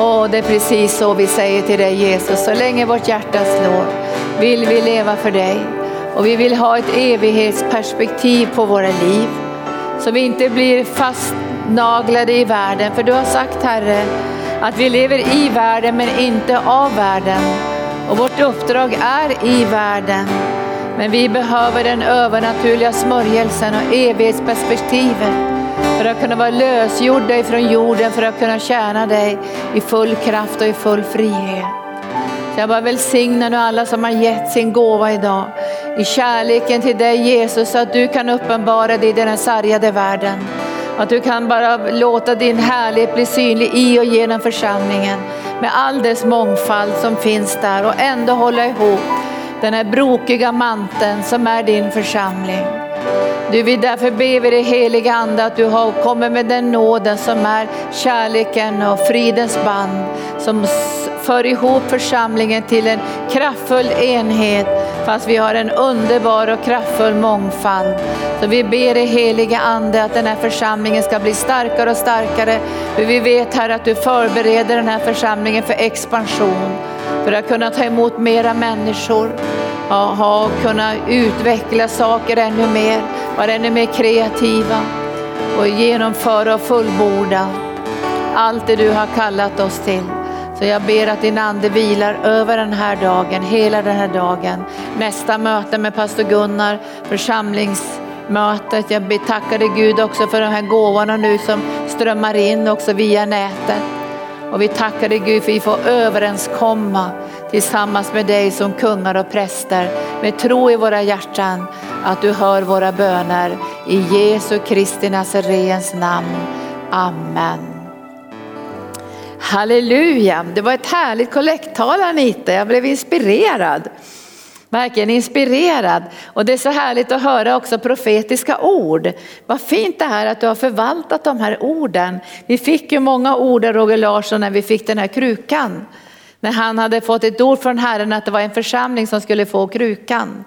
Åh, det är precis så vi säger till dig Jesus. Så länge vårt hjärta slår vill vi leva för dig. Och vi vill ha ett evighetsperspektiv på våra liv. Så vi inte blir fastnaglade i världen. För du har sagt Herre att vi lever i världen men inte av världen. Och vårt uppdrag är i världen. Men vi behöver den övernaturliga smörjelsen och evighetsperspektivet för att kunna vara lösgjorda ifrån jorden, för att kunna tjäna dig i full kraft och i full frihet. Så jag bara välsignar nu alla som har gett sin gåva idag i kärleken till dig Jesus så att du kan uppenbara dig i den sargade världen. Att du kan bara låta din härlighet bli synlig i och genom församlingen med all dess mångfald som finns där och ändå hålla ihop den här brokiga manteln som är din församling. Du vill därför be vi dig heliga Ande att du kommer med den nåden som är kärleken och fridens band som för ihop församlingen till en kraftfull enhet fast vi har en underbar och kraftfull mångfald. Så vi ber i heliga Ande att den här församlingen ska bli starkare och starkare. För vi vet här att du förbereder den här församlingen för expansion för att kunna ta emot mera människor, ha, kunna utveckla saker ännu mer, vara ännu mer kreativa och genomföra och fullborda allt det du har kallat oss till. Så jag ber att din ande vilar över den här dagen, hela den här dagen. Nästa möte med pastor Gunnar, församlingsmötet. Jag betackar dig Gud också för de här gåvorna nu som strömmar in också via nätet. Och vi tackar dig Gud för att vi får överenskomma tillsammans med dig som kungar och präster med tro i våra hjärtan att du hör våra böner. I Jesu Kristi Nazarens namn. Amen. Halleluja, det var ett härligt kollekttal Anita, jag blev inspirerad. Verkligen inspirerad. Och det är så härligt att höra också profetiska ord. Vad fint det här att du har förvaltat de här orden. Vi fick ju många ord av Roger Larsson när vi fick den här krukan. När han hade fått ett ord från Herren att det var en församling som skulle få krukan.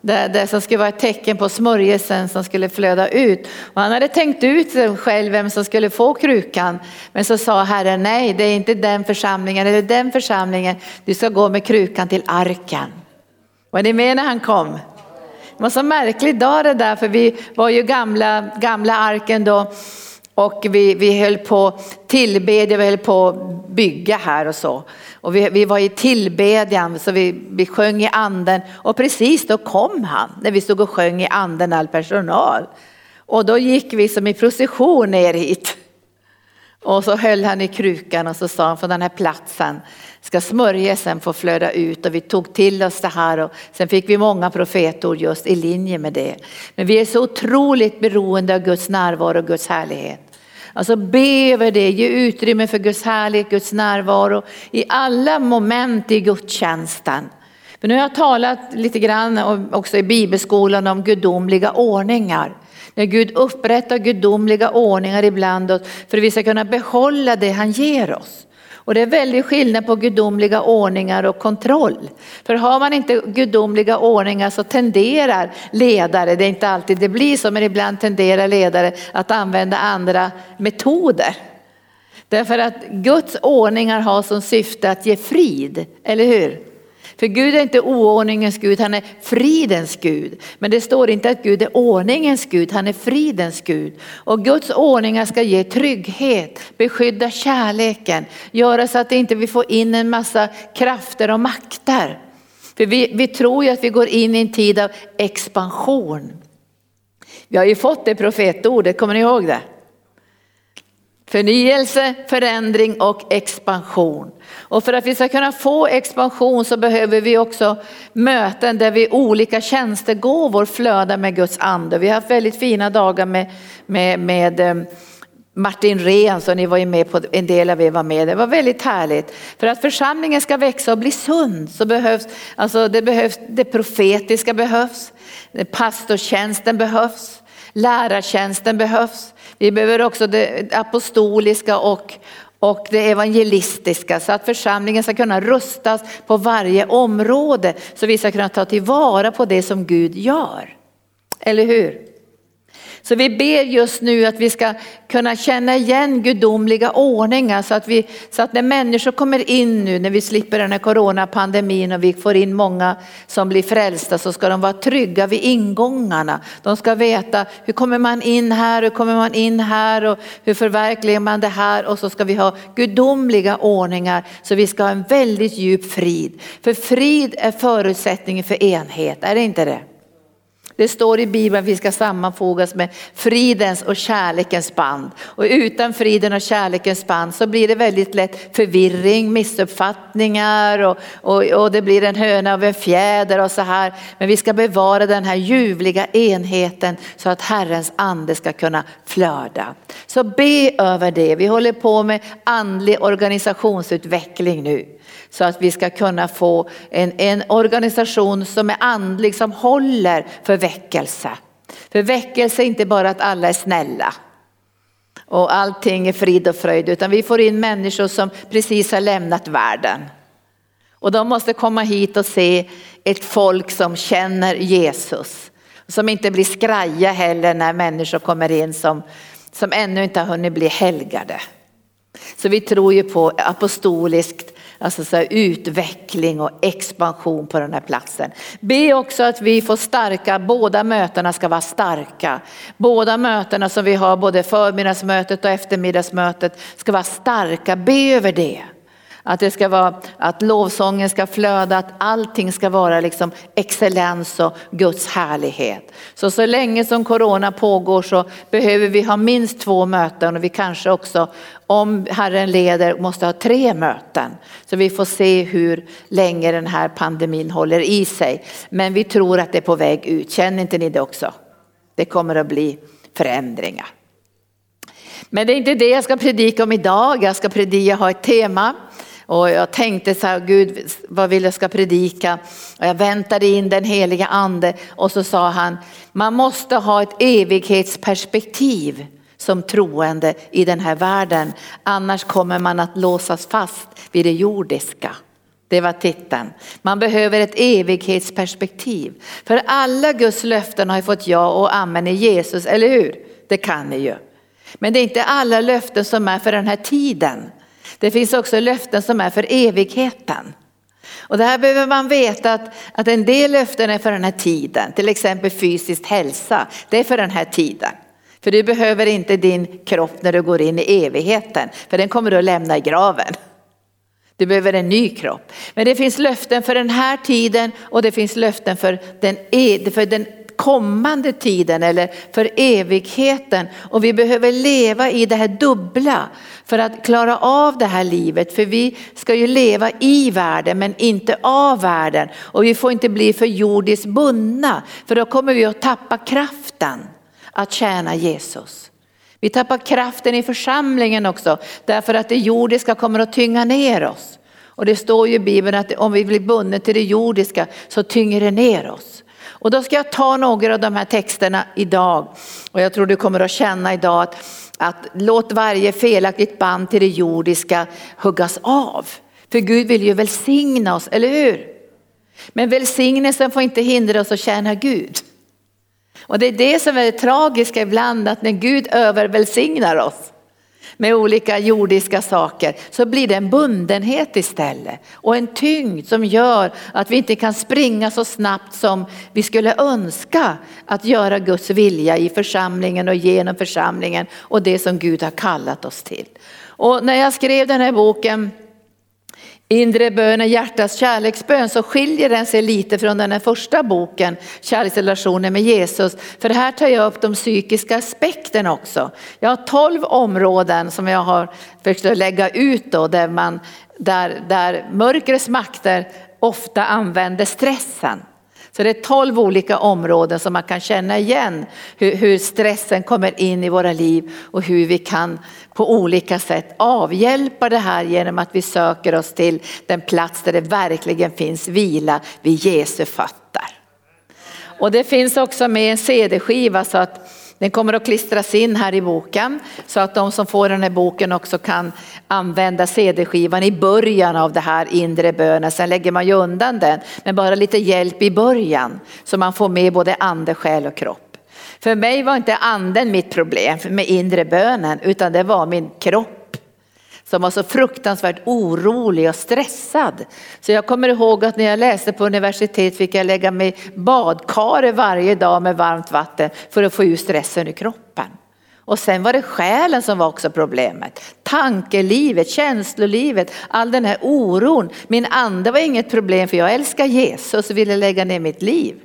Det, det som skulle vara ett tecken på smörjelsen som skulle flöda ut. Och han hade tänkt ut själv vem som skulle få krukan. Men så sa Herren nej, det är inte den församlingen eller den församlingen. Du ska gå med krukan till arken. Var ni med när han kom? Det var så märklig dag det där för vi var ju gamla, gamla arken då och vi, vi höll på tillbedja, vi höll på bygga här och så. Och vi, vi var i tillbedjan så vi, vi sjöng i anden och precis då kom han när vi stod och sjöng i anden all personal. Och då gick vi som i procession ner hit. Och så höll han i krukan och så sa han från den här platsen ska smörjelsen få flöda ut och vi tog till oss det här och sen fick vi många profetord just i linje med det. Men vi är så otroligt beroende av Guds närvaro och Guds härlighet. Alltså be över det, ge utrymme för Guds härlighet, Guds närvaro i alla moment i gudstjänsten. Men nu har jag talat lite grann också i bibelskolan om gudomliga ordningar. När Gud upprättar gudomliga ordningar ibland oss för att vi ska kunna behålla det han ger oss. Och det är väldigt skillnad på gudomliga ordningar och kontroll. För har man inte gudomliga ordningar så tenderar ledare, det är inte alltid det blir så, men ibland tenderar ledare att använda andra metoder. Därför att Guds ordningar har som syfte att ge frid, eller hur? För Gud är inte oordningens Gud, han är fridens Gud. Men det står inte att Gud är ordningens Gud, han är fridens Gud. Och Guds ordningar ska ge trygghet, beskydda kärleken, göra så att inte vi får in en massa krafter och makter. För vi, vi tror ju att vi går in i en tid av expansion. Vi har ju fått det profetordet, kommer ni ihåg det? Förnyelse, förändring och expansion. Och för att vi ska kunna få expansion så behöver vi också möten där vi olika tjänstegåvor flödar med Guds ande. Vi har haft väldigt fina dagar med, med, med eh, Martin Rehn, så ni var ju med på, en del av er var med. Det var väldigt härligt. För att församlingen ska växa och bli sund så behövs, alltså det behövs, det profetiska behövs, pastortjänsten behövs, lärartjänsten behövs. Vi behöver också det apostoliska och, och det evangelistiska så att församlingen ska kunna rustas på varje område så vi ska kunna ta tillvara på det som Gud gör. Eller hur? Så vi ber just nu att vi ska kunna känna igen gudomliga ordningar så att, vi, så att när människor kommer in nu, när vi slipper den här coronapandemin och vi får in många som blir frälsta så ska de vara trygga vid ingångarna. De ska veta hur kommer man in här, hur kommer man in här och hur förverkligar man det här och så ska vi ha gudomliga ordningar så vi ska ha en väldigt djup frid. För frid är förutsättningen för enhet, är det inte det? Det står i Bibeln att vi ska sammanfogas med fridens och kärlekens band. Och utan friden och kärlekens band så blir det väldigt lätt förvirring, missuppfattningar och, och, och det blir en höna av en fjäder och så här. Men vi ska bevara den här ljuvliga enheten så att Herrens ande ska kunna flöda. Så be över det. Vi håller på med andlig organisationsutveckling nu så att vi ska kunna få en, en organisation som är andlig, som håller för väckelse. För väckelse är inte bara att alla är snälla och allting är frid och fröjd, utan vi får in människor som precis har lämnat världen. Och de måste komma hit och se ett folk som känner Jesus. Som inte blir skraja heller när människor kommer in som, som ännu inte har hunnit bli helgade. Så vi tror ju på apostoliskt Alltså så utveckling och expansion på den här platsen. Be också att vi får starka, båda mötena ska vara starka. Båda mötena som vi har, både förmiddagsmötet och eftermiddagsmötet ska vara starka. Be över det. Att det ska vara, att lovsången ska flöda, att allting ska vara liksom excellens och Guds härlighet. Så så länge som corona pågår så behöver vi ha minst två möten och vi kanske också, om Herren leder, måste ha tre möten. Så vi får se hur länge den här pandemin håller i sig. Men vi tror att det är på väg ut, känner inte ni det också? Det kommer att bli förändringar. Men det är inte det jag ska predika om idag, jag ska predika, ha ett tema och jag tänkte så här, Gud vad vill jag ska predika? Och jag väntade in den heliga ande och så sa han, man måste ha ett evighetsperspektiv som troende i den här världen. Annars kommer man att låsas fast vid det jordiska. Det var titeln. Man behöver ett evighetsperspektiv. För alla Guds löften har ju fått ja och amen i Jesus, eller hur? Det kan ni ju. Men det är inte alla löften som är för den här tiden. Det finns också löften som är för evigheten. Och det här behöver man veta att, att en del löften är för den här tiden, till exempel fysisk hälsa, det är för den här tiden. För du behöver inte din kropp när du går in i evigheten, för den kommer du att lämna i graven. Du behöver en ny kropp. Men det finns löften för den här tiden och det finns löften för den, e- för den kommande tiden eller för evigheten. Och vi behöver leva i det här dubbla för att klara av det här livet. För vi ska ju leva i världen men inte av världen. Och vi får inte bli för jordiskt bundna för då kommer vi att tappa kraften att tjäna Jesus. Vi tappar kraften i församlingen också därför att det jordiska kommer att tynga ner oss. Och det står ju i Bibeln att om vi blir bundna till det jordiska så tynger det ner oss. Och då ska jag ta några av de här texterna idag och jag tror du kommer att känna idag att, att låt varje felaktigt band till det jordiska huggas av. För Gud vill ju välsigna oss, eller hur? Men välsignelsen får inte hindra oss att tjäna Gud. Och det är det som är det tragiska ibland, att när Gud övervälsignar oss med olika jordiska saker så blir det en bundenhet istället och en tyngd som gör att vi inte kan springa så snabbt som vi skulle önska att göra Guds vilja i församlingen och genom församlingen och det som Gud har kallat oss till. Och när jag skrev den här boken Inre bönen, hjärtats kärleksbön, så skiljer den sig lite från den första boken, Kärleksrelationen med Jesus. För här tar jag upp de psykiska aspekterna också. Jag har tolv områden som jag har försökt lägga ut då, där, man, där, där mörkrets makter ofta använder stressen. Så det är tolv olika områden som man kan känna igen hur, hur, stressen kommer in i våra liv och hur vi kan på olika sätt avhjälpa det här genom att vi söker oss till den plats där det verkligen finns vila vid Jesu fötter. Och det finns också med en CD-skiva så att den kommer att klistras in här i boken så att de som får den här boken också kan använda CD-skivan i början av det här inre bönen. Sen lägger man ju undan den, men bara lite hjälp i början så man får med både ande, själ och kropp. För mig var inte anden mitt problem med inre bönen utan det var min kropp som var så fruktansvärt orolig och stressad. Så jag kommer ihåg att när jag läste på universitet fick jag lägga mig i badkare varje dag med varmt vatten för att få ut stressen ur kroppen. Och sen var det själen som var också problemet. Tankelivet, känslolivet, all den här oron. Min ande var inget problem för jag älskar Jesus och ville lägga ner mitt liv.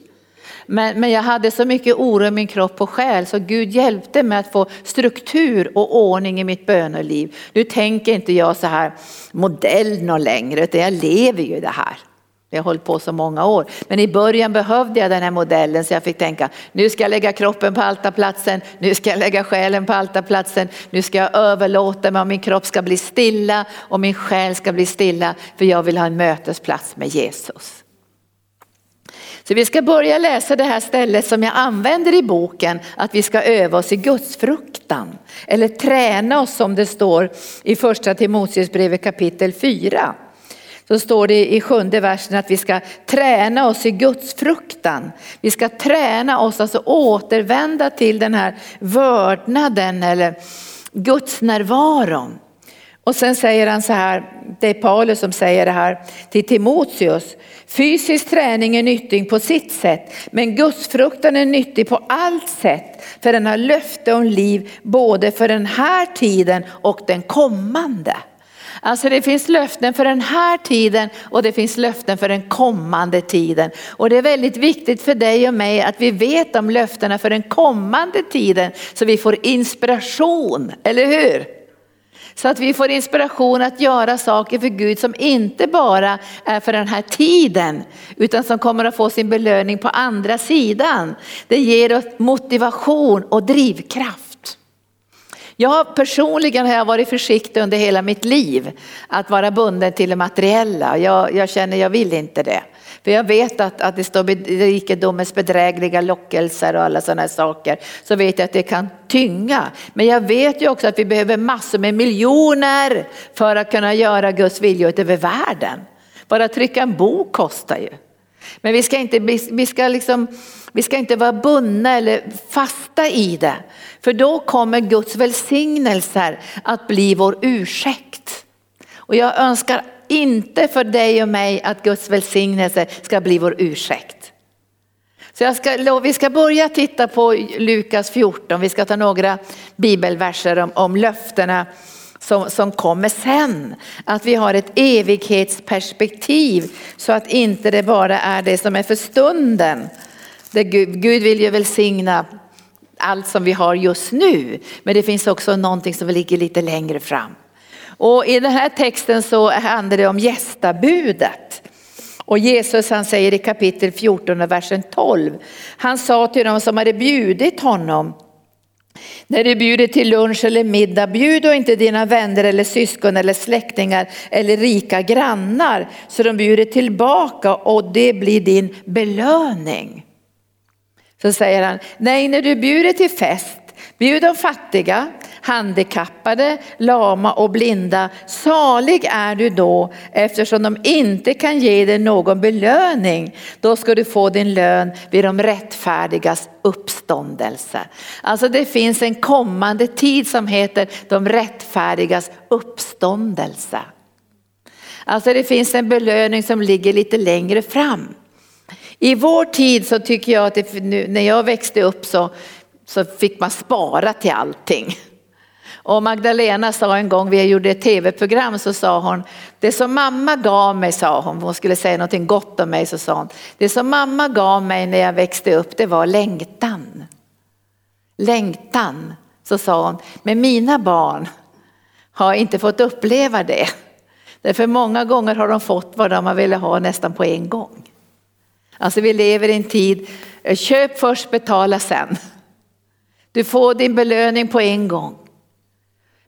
Men, men jag hade så mycket oro i min kropp och själ så Gud hjälpte mig att få struktur och ordning i mitt böneliv. Nu tänker inte jag så här modell någon längre utan jag lever ju det här. Jag har hållit på så många år. Men i början behövde jag den här modellen så jag fick tänka, nu ska jag lägga kroppen på altarplatsen, nu ska jag lägga själen på altarplatsen, nu ska jag överlåta mig och min kropp ska bli stilla och min själ ska bli stilla för jag vill ha en mötesplats med Jesus. Så vi ska börja läsa det här stället som jag använder i boken, att vi ska öva oss i gudsfruktan. Eller träna oss som det står i första Timoteusbrevet kapitel 4 så står det i sjunde versen att vi ska träna oss i gudsfruktan. Vi ska träna oss, alltså återvända till den här vördnaden eller Guds närvaron. Och sen säger han så här, det är Paulus som säger det här till Timoteus. Fysisk träning är nyttig på sitt sätt, men gudsfruktan är nyttig på allt sätt. För den har löfte om liv både för den här tiden och den kommande. Alltså det finns löften för den här tiden och det finns löften för den kommande tiden. Och det är väldigt viktigt för dig och mig att vi vet om löftena för den kommande tiden så vi får inspiration, eller hur? Så att vi får inspiration att göra saker för Gud som inte bara är för den här tiden utan som kommer att få sin belöning på andra sidan. Det ger oss motivation och drivkraft. Jag personligen har jag varit försiktig under hela mitt liv att vara bunden till det materiella. Jag, jag känner jag vill inte det. För jag vet att, att det står rikedomens bedrägliga lockelser och alla sådana saker. Så vet jag att det kan tynga. Men jag vet ju också att vi behöver massor med miljoner för att kunna göra Guds vilja över världen. Bara trycka en bok kostar ju. Men vi ska inte, vi ska liksom, vi ska inte vara bundna eller fasta i det. För då kommer Guds välsignelser att bli vår ursäkt. Och jag önskar inte för dig och mig att Guds välsignelse ska bli vår ursäkt. Så jag ska, vi ska börja titta på Lukas 14, vi ska ta några bibelverser om, om löftena som, som kommer sen. Att vi har ett evighetsperspektiv så att inte det bara är det som är för stunden. Det Gud, Gud vill ju välsigna allt som vi har just nu. Men det finns också någonting som ligger lite längre fram. Och i den här texten så handlar det om gästabudet. Och Jesus han säger i kapitel 14 och versen 12. Han sa till dem som hade bjudit honom när du bjuder till lunch eller middag, bjud då inte dina vänner eller syskon eller släktingar eller rika grannar så de bjuder tillbaka och det blir din belöning. Så säger han, nej när du bjuder till fest, bjud de fattiga, handikappade, lama och blinda. Salig är du då eftersom de inte kan ge dig någon belöning. Då ska du få din lön vid de rättfärdigas uppståndelse. Alltså det finns en kommande tid som heter de rättfärdigas uppståndelse. Alltså det finns en belöning som ligger lite längre fram. I vår tid så tycker jag att det, när jag växte upp så, så fick man spara till allting. Och Magdalena sa en gång, vi gjorde ett tv-program, så sa hon, det som mamma gav mig, sa hon, hon skulle säga något gott om mig, så sa hon, det som mamma gav mig när jag växte upp, det var längtan. Längtan, så sa hon, men mina barn har inte fått uppleva det. Därför många gånger har de fått vad de har velat ha nästan på en gång. Alltså vi lever i en tid, köp först, betala sen. Du får din belöning på en gång.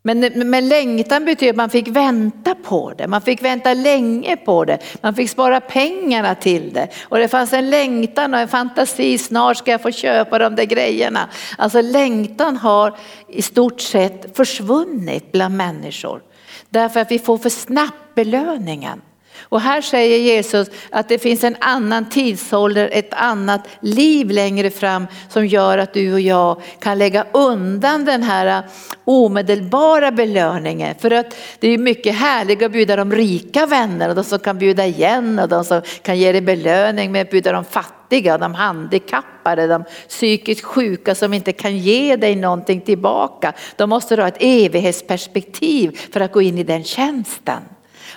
Men, men längtan betyder att man fick vänta på det, man fick vänta länge på det, man fick spara pengarna till det. Och det fanns en längtan och en fantasi, snart ska jag få köpa de där grejerna. Alltså längtan har i stort sett försvunnit bland människor. Därför att vi får för snabbt belöningen. Och här säger Jesus att det finns en annan tidsålder, ett annat liv längre fram som gör att du och jag kan lägga undan den här omedelbara belöningen. För att det är mycket härligt att bjuda de rika vännerna, de som kan bjuda igen och de som kan ge dig belöning med att bjuda de fattiga, de handikappade, de psykiskt sjuka som inte kan ge dig någonting tillbaka. De måste ha ett evighetsperspektiv för att gå in i den tjänsten.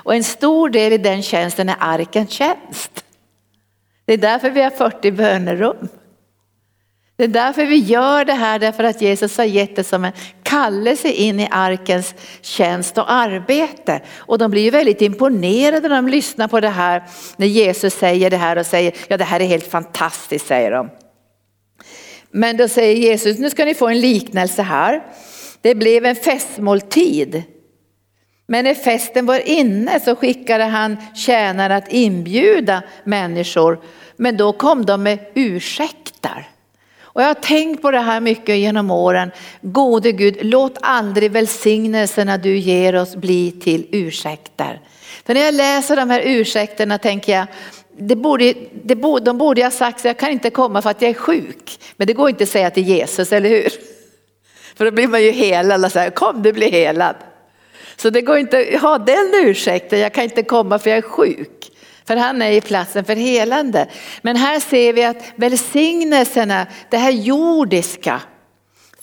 Och en stor del i den tjänsten är arkens tjänst. Det är därför vi har 40 bönerum. Det är därför vi gör det här, därför att Jesus har gett det som en kallelse in i arkens tjänst och arbete. Och de blir ju väldigt imponerade när de lyssnar på det här, när Jesus säger det här och säger, ja det här är helt fantastiskt säger de. Men då säger Jesus, nu ska ni få en liknelse här. Det blev en festmåltid men när festen var inne så skickade han tjänare att inbjuda människor. Men då kom de med ursäkter. Och jag har tänkt på det här mycket genom åren. Gode Gud, låt aldrig välsignelserna du ger oss bli till ursäkter. För när jag läser de här ursäkterna tänker jag, det borde, det borde, de borde ha sagt så jag kan inte komma för att jag är sjuk. Men det går inte att säga till Jesus, eller hur? För då blir man ju helad och säger kom du blir helad. Så det går inte att ha den ursäkten, jag kan inte komma för jag är sjuk. För han är i platsen för helande. Men här ser vi att välsignelserna, det här jordiska,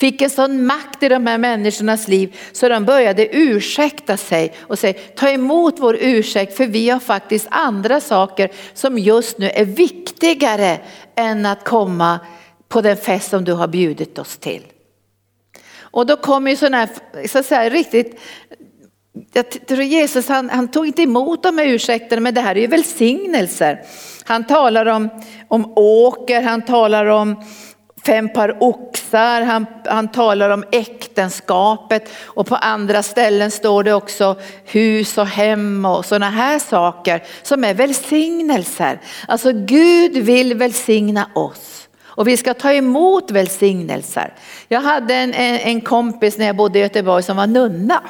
fick en sån makt i de här människornas liv så de började ursäkta sig och säga ta emot vår ursäkt för vi har faktiskt andra saker som just nu är viktigare än att komma på den fest som du har bjudit oss till. Och då kommer ju sådana här, så att säga, riktigt jag tror Jesus han, han, tog inte emot de här ursäkterna men det här är ju välsignelser. Han talar om, om åker, han talar om fem par oxar, han, han talar om äktenskapet och på andra ställen står det också hus och hem och sådana här saker som är välsignelser. Alltså Gud vill välsigna oss. Och vi ska ta emot välsignelser. Jag hade en, en, en kompis när jag bodde i Göteborg som var nunna.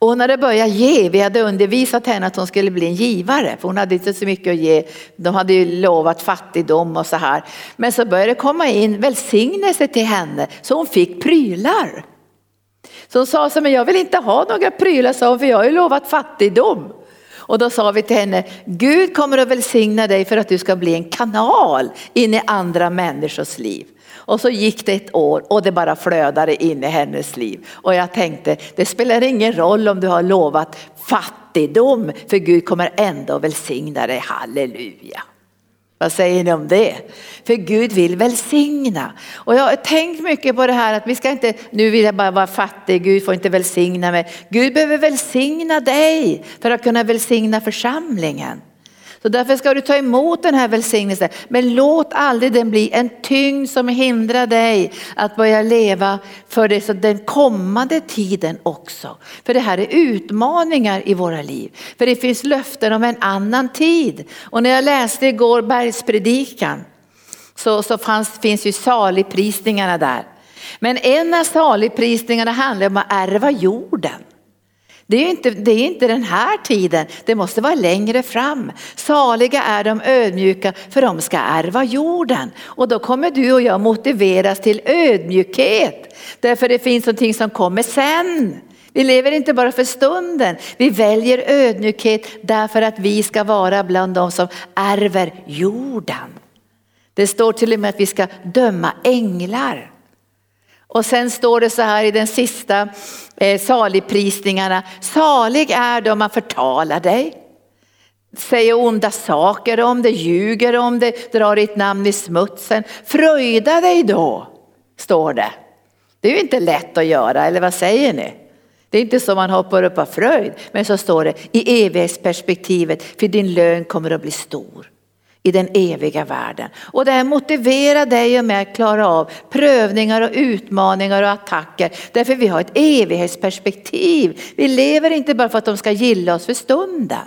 Och hon hade börjat ge, vi hade undervisat henne att hon skulle bli en givare för hon hade inte så mycket att ge. De hade ju lovat fattigdom och så här. Men så började det komma in välsignelse till henne så hon fick prylar. Så hon sa så men jag vill inte ha några prylar sa hon för jag har ju lovat fattigdom. Och då sa vi till henne, Gud kommer att välsigna dig för att du ska bli en kanal in i andra människors liv. Och så gick det ett år och det bara flödade in i hennes liv. Och jag tänkte, det spelar ingen roll om du har lovat fattigdom, för Gud kommer ändå välsigna dig, halleluja. Vad säger ni om det? För Gud vill välsigna. Och jag har tänkt mycket på det här att vi ska inte, nu vill jag bara vara fattig, Gud får inte välsigna mig. Gud behöver välsigna dig för att kunna välsigna församlingen. Så därför ska du ta emot den här välsignelsen. Men låt aldrig den bli en tyngd som hindrar dig att börja leva för det, så den kommande tiden också. För det här är utmaningar i våra liv. För det finns löften om en annan tid. Och när jag läste igår bergspredikan så, så fanns, finns ju saligprisningarna där. Men en av saligprisningarna handlar om att ärva jorden. Det är, inte, det är inte den här tiden, det måste vara längre fram. Saliga är de ödmjuka för de ska ärva jorden. Och då kommer du och jag motiveras till ödmjukhet. Därför det finns någonting som kommer sen. Vi lever inte bara för stunden, vi väljer ödmjukhet därför att vi ska vara bland de som ärver jorden. Det står till och med att vi ska döma änglar. Och sen står det så här i den sista eh, saligprisningarna. Salig är de man förtalar dig, säger onda saker om dig, ljuger om dig, drar ditt namn i smutsen. Fröjda dig då, står det. Det är ju inte lätt att göra, eller vad säger ni? Det är inte så man hoppar upp av fröjd, men så står det i evighetsperspektivet, för din lön kommer att bli stor i den eviga världen. Och det här motiverar dig och mig att klara av prövningar och utmaningar och attacker. Därför vi har ett evighetsperspektiv. Vi lever inte bara för att de ska gilla oss för stunden.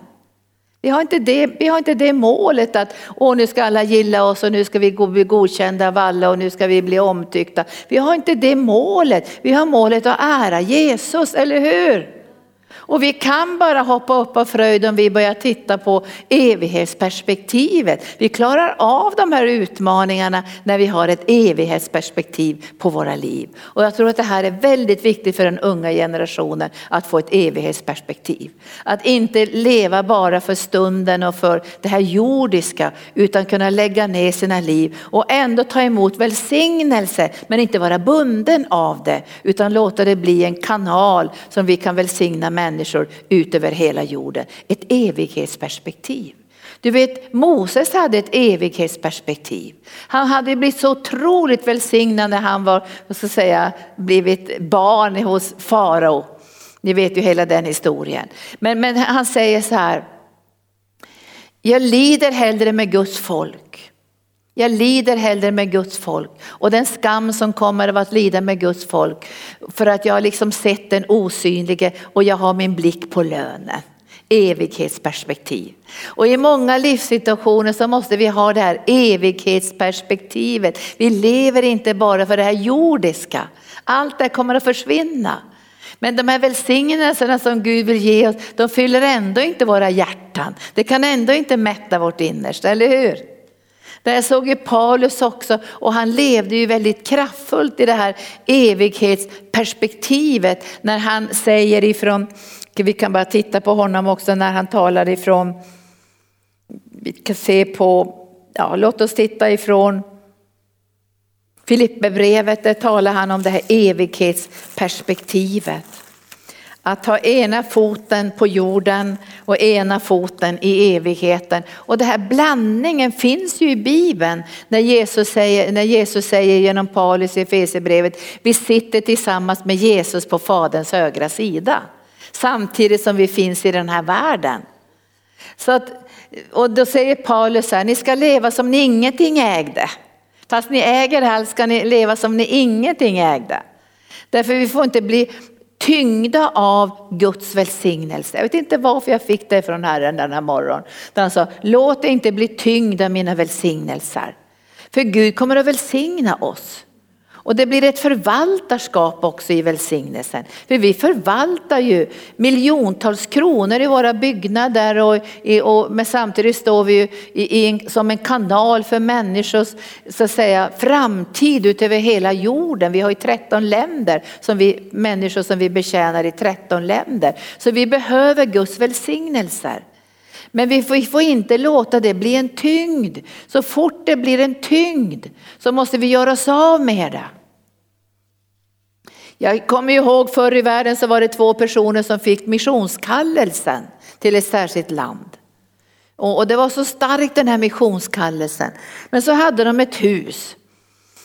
Vi har inte det, vi har inte det målet att åh, nu ska alla gilla oss och nu ska vi bli godkända av alla och nu ska vi bli omtyckta. Vi har inte det målet. Vi har målet att ära Jesus, eller hur? Och vi kan bara hoppa upp av fröjd om vi börjar titta på evighetsperspektivet. Vi klarar av de här utmaningarna när vi har ett evighetsperspektiv på våra liv. Och jag tror att det här är väldigt viktigt för den unga generationen att få ett evighetsperspektiv. Att inte leva bara för stunden och för det här jordiska utan kunna lägga ner sina liv och ändå ta emot välsignelse men inte vara bunden av det utan låta det bli en kanal som vi kan välsigna människor människor ut över hela jorden. Ett evighetsperspektiv. Du vet Moses hade ett evighetsperspektiv. Han hade blivit så otroligt välsignad när han var, vad ska jag säga, blivit barn hos farao. Ni vet ju hela den historien. Men, men han säger så här, jag lider hellre med Guds folk. Jag lider hellre med Guds folk och den skam som kommer av att lida med Guds folk för att jag har liksom sett den osynlige och jag har min blick på lönen. Evighetsperspektiv. Och i många livssituationer så måste vi ha det här evighetsperspektivet. Vi lever inte bara för det här jordiska. Allt det kommer att försvinna. Men de här välsignelserna som Gud vill ge oss, de fyller ändå inte våra hjärtan. Det kan ändå inte mätta vårt innersta, eller hur? Där såg ju Paulus också och han levde ju väldigt kraftfullt i det här evighetsperspektivet när han säger ifrån, vi kan bara titta på honom också när han talar ifrån, vi kan se på, ja låt oss titta ifrån Filipperbrevet, där talar han om det här evighetsperspektivet. Att ha ena foten på jorden och ena foten i evigheten. Och den här blandningen finns ju i Bibeln när Jesus säger, när Jesus säger genom Paulus i Efesierbrevet, vi sitter tillsammans med Jesus på Faderns högra sida. Samtidigt som vi finns i den här världen. Så att, och då säger Paulus här, ni ska leva som ni ingenting ägde. Fast ni äger allt ska ni leva som ni ingenting ägde. Därför vi får inte bli tyngda av Guds välsignelse. Jag vet inte varför jag fick det från Herren den här morgonen. Han sa, låt dig inte bli tyngd av mina välsignelser. För Gud kommer att välsigna oss. Och det blir ett förvaltarskap också i välsignelsen. För vi förvaltar ju miljontals kronor i våra byggnader och, och men samtidigt står vi ju i, i, som en kanal för människors så att säga, framtid utöver hela jorden. Vi har ju 13 länder, som vi, människor som vi betjänar i 13 länder. Så vi behöver Guds välsignelser. Men vi får, vi får, inte låta det bli en tyngd. Så fort det blir en tyngd så måste vi göra oss av med det. Jag kommer ihåg förr i världen så var det två personer som fick missionskallelsen till ett särskilt land. Och det var så starkt den här missionskallelsen. Men så hade de ett hus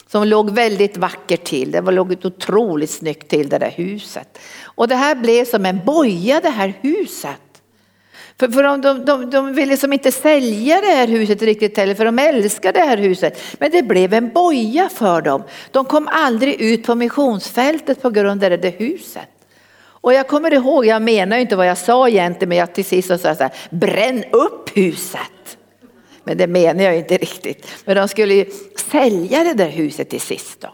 som låg väldigt vackert till. Det låg otroligt snyggt till det där huset. Och det här blev som en boja det här huset. För, för de, de, de, de ville liksom inte sälja det här huset riktigt heller, för de älskade det här huset. Men det blev en boja för dem. De kom aldrig ut på missionsfältet på grund av det där huset. Och jag kommer ihåg, jag menar inte vad jag sa egentligen, men jag till sist sa så här, bränn upp huset. Men det menar jag inte riktigt. Men de skulle ju sälja det där huset till sist då.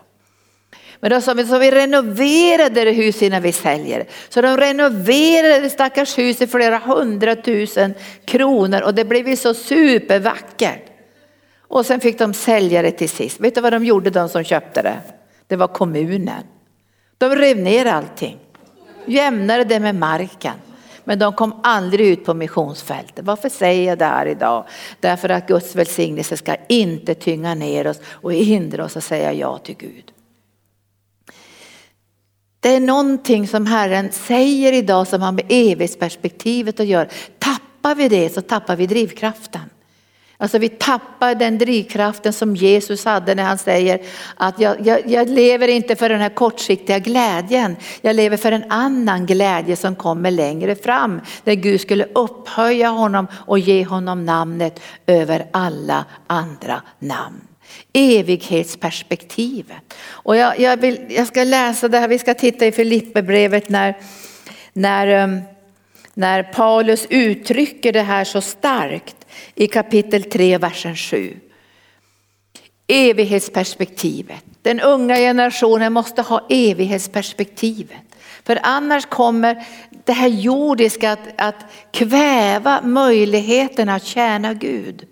Men då sa vi, så vi renoverade det huset innan vi säljer. Så de renoverade det stackars huset för flera hundratusen kronor och det blev ju så supervackert. Och sen fick de sälja det till sist. Vet du vad de gjorde de som köpte det? Det var kommunen. De rev ner allting, jämnade det med marken. Men de kom aldrig ut på missionsfältet. Varför säger jag det här idag? Därför att Guds välsignelse ska inte tynga ner oss och hindra oss att säga ja till Gud. Det är någonting som Herren säger idag som har med evighetsperspektivet att göra. Tappar vi det så tappar vi drivkraften. Alltså vi tappar den drivkraften som Jesus hade när han säger att jag, jag, jag, lever inte för den här kortsiktiga glädjen. Jag lever för en annan glädje som kommer längre fram. Där Gud skulle upphöja honom och ge honom namnet över alla andra namn evighetsperspektivet. Och jag, jag, vill, jag ska läsa det här, vi ska titta i Filipperbrevet när, när, um, när Paulus uttrycker det här så starkt i kapitel 3, versen 7. Evighetsperspektivet. Den unga generationen måste ha evighetsperspektivet. För annars kommer det här jordiska att, att kväva möjligheten att tjäna Gud.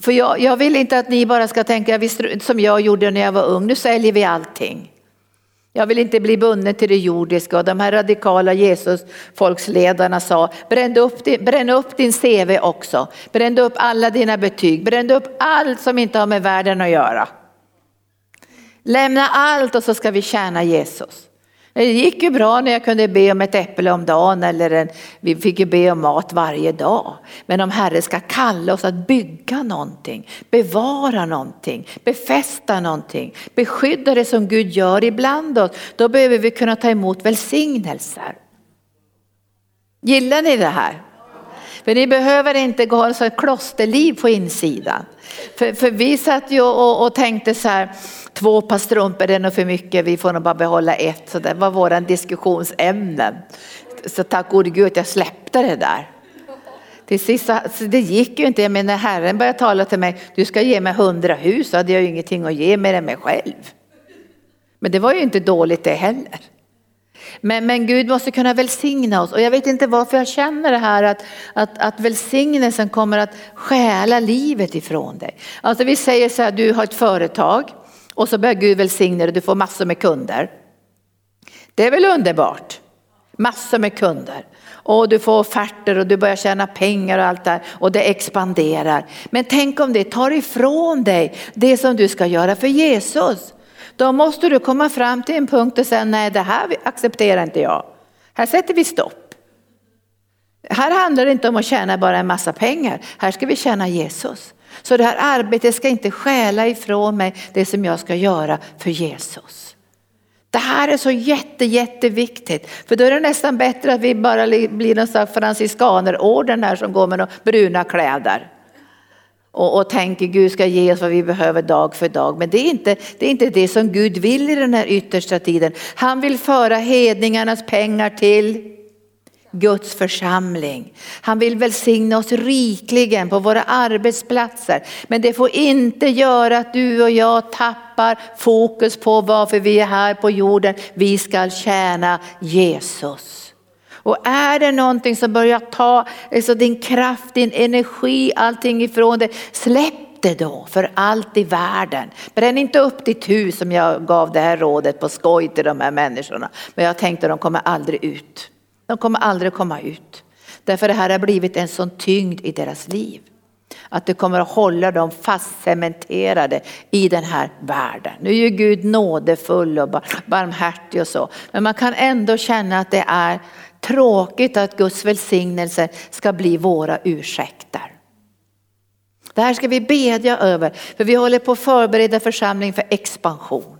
För jag, jag, vill inte att ni bara ska tänka som jag gjorde när jag var ung, nu säljer vi allting. Jag vill inte bli bunden till det jordiska och de här radikala Jesus folksledarna sa bränn upp, din, bränn upp din CV också, bränn upp alla dina betyg, bränn upp allt som inte har med världen att göra. Lämna allt och så ska vi tjäna Jesus. Det gick ju bra när jag kunde be om ett äpple om dagen eller en, vi fick ju be om mat varje dag. Men om Herren ska kalla oss att bygga någonting, bevara någonting, befästa någonting, beskydda det som Gud gör ibland oss, då behöver vi kunna ta emot välsignelser. Gillar ni det här? För ni behöver inte gå och ha ett klosterliv på insidan. För, för vi satt ju och, och tänkte så här, två par strumpor är nog för mycket, vi får nog bara behålla ett. Så det var våra diskussionsämnen. Så tack gode Gud att jag släppte det där. Till sist så, det gick ju inte, jag menar Herren började tala till mig, du ska ge mig hundra hus, så hade jag ju ingenting att ge mer än mig själv. Men det var ju inte dåligt det heller. Men, men Gud måste kunna välsigna oss och jag vet inte varför jag känner det här att, att, att välsignelsen kommer att stjäla livet ifrån dig. Alltså vi säger så här, du har ett företag och så börjar Gud välsigna dig, du får massor med kunder. Det är väl underbart? Massor med kunder. Och du får offerter och du börjar tjäna pengar och allt där och det expanderar. Men tänk om det tar ifrån dig det som du ska göra för Jesus. Då måste du komma fram till en punkt och säga nej det här accepterar inte jag. Här sätter vi stopp. Här handlar det inte om att tjäna bara en massa pengar, här ska vi tjäna Jesus. Så det här arbetet ska inte stjäla ifrån mig det som jag ska göra för Jesus. Det här är så jätte, jätteviktigt. För då är det nästan bättre att vi bara blir någon slags franciskanerorden här som går med bruna kläder. Och, och tänker Gud ska ge oss vad vi behöver dag för dag. Men det är, inte, det är inte det som Gud vill i den här yttersta tiden. Han vill föra hedningarnas pengar till Guds församling. Han vill välsigna oss rikligen på våra arbetsplatser. Men det får inte göra att du och jag tappar fokus på varför vi är här på jorden. Vi ska tjäna Jesus. Och är det någonting som börjar ta alltså din kraft, din energi, allting ifrån dig, släpp det då för allt i världen. Bränn inte upp ditt hus som jag gav det här rådet på skoj till de här människorna. Men jag tänkte de kommer aldrig ut. De kommer aldrig komma ut. Därför det här har blivit en sån tyngd i deras liv. Att det kommer att hålla dem fastcementerade i den här världen. Nu är ju Gud nådefull och barmhärtig och så. Men man kan ändå känna att det är tråkigt att Guds välsignelse ska bli våra ursäkter. Det här ska vi bedja över, för vi håller på att förbereda församling för expansion.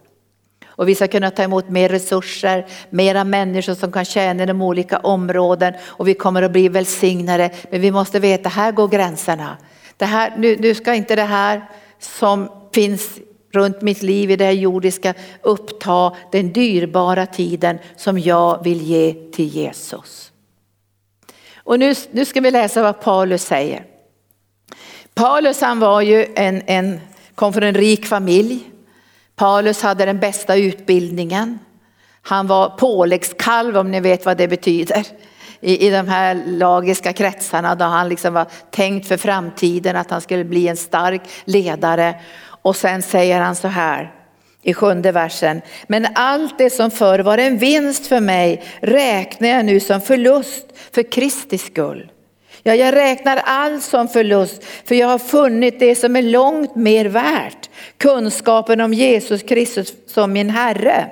Och vi ska kunna ta emot mer resurser, mera människor som kan tjäna inom olika områden och vi kommer att bli välsignade. Men vi måste veta, här går gränserna. Det här, nu, nu ska inte det här som finns runt mitt liv i det här jordiska uppta den dyrbara tiden som jag vill ge till Jesus. Och nu, nu ska vi läsa vad Paulus säger. Paulus han var ju en, en, kom från en rik familj. Paulus hade den bästa utbildningen. Han var påläggskalv om ni vet vad det betyder. I, I de här lagiska kretsarna då han liksom var tänkt för framtiden att han skulle bli en stark ledare. Och sen säger han så här i sjunde versen. Men allt det som förr var en vinst för mig räknar jag nu som förlust för Kristi skull. Ja, jag räknar allt som förlust för jag har funnit det som är långt mer värt. Kunskapen om Jesus Kristus som min Herre.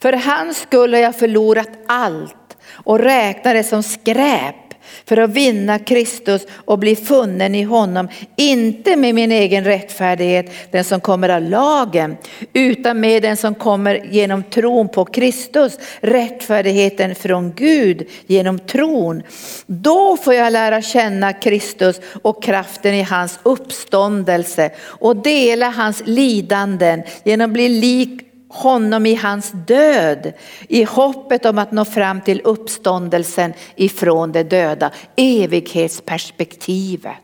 För hans skull har jag förlorat allt och räknar det som skräp för att vinna Kristus och bli funnen i honom, inte med min egen rättfärdighet, den som kommer av lagen, utan med den som kommer genom tron på Kristus, rättfärdigheten från Gud genom tron. Då får jag lära känna Kristus och kraften i hans uppståndelse och dela hans lidanden genom att bli lik honom i hans död i hoppet om att nå fram till uppståndelsen ifrån de döda, evighetsperspektivet.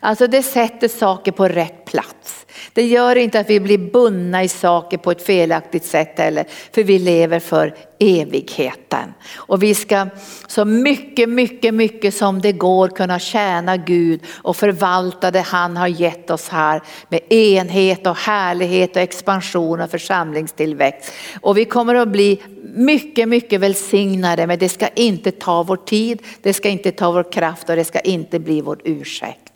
Alltså det sätter saker på rätt plats. Det gör inte att vi blir bundna i saker på ett felaktigt sätt heller, för vi lever för evigheten. Och vi ska så mycket, mycket, mycket som det går kunna tjäna Gud och förvalta det han har gett oss här med enhet och härlighet och expansion och församlingstillväxt. Och vi kommer att bli mycket, mycket välsignade men det ska inte ta vår tid, det ska inte ta vår kraft och det ska inte bli vår ursäkt.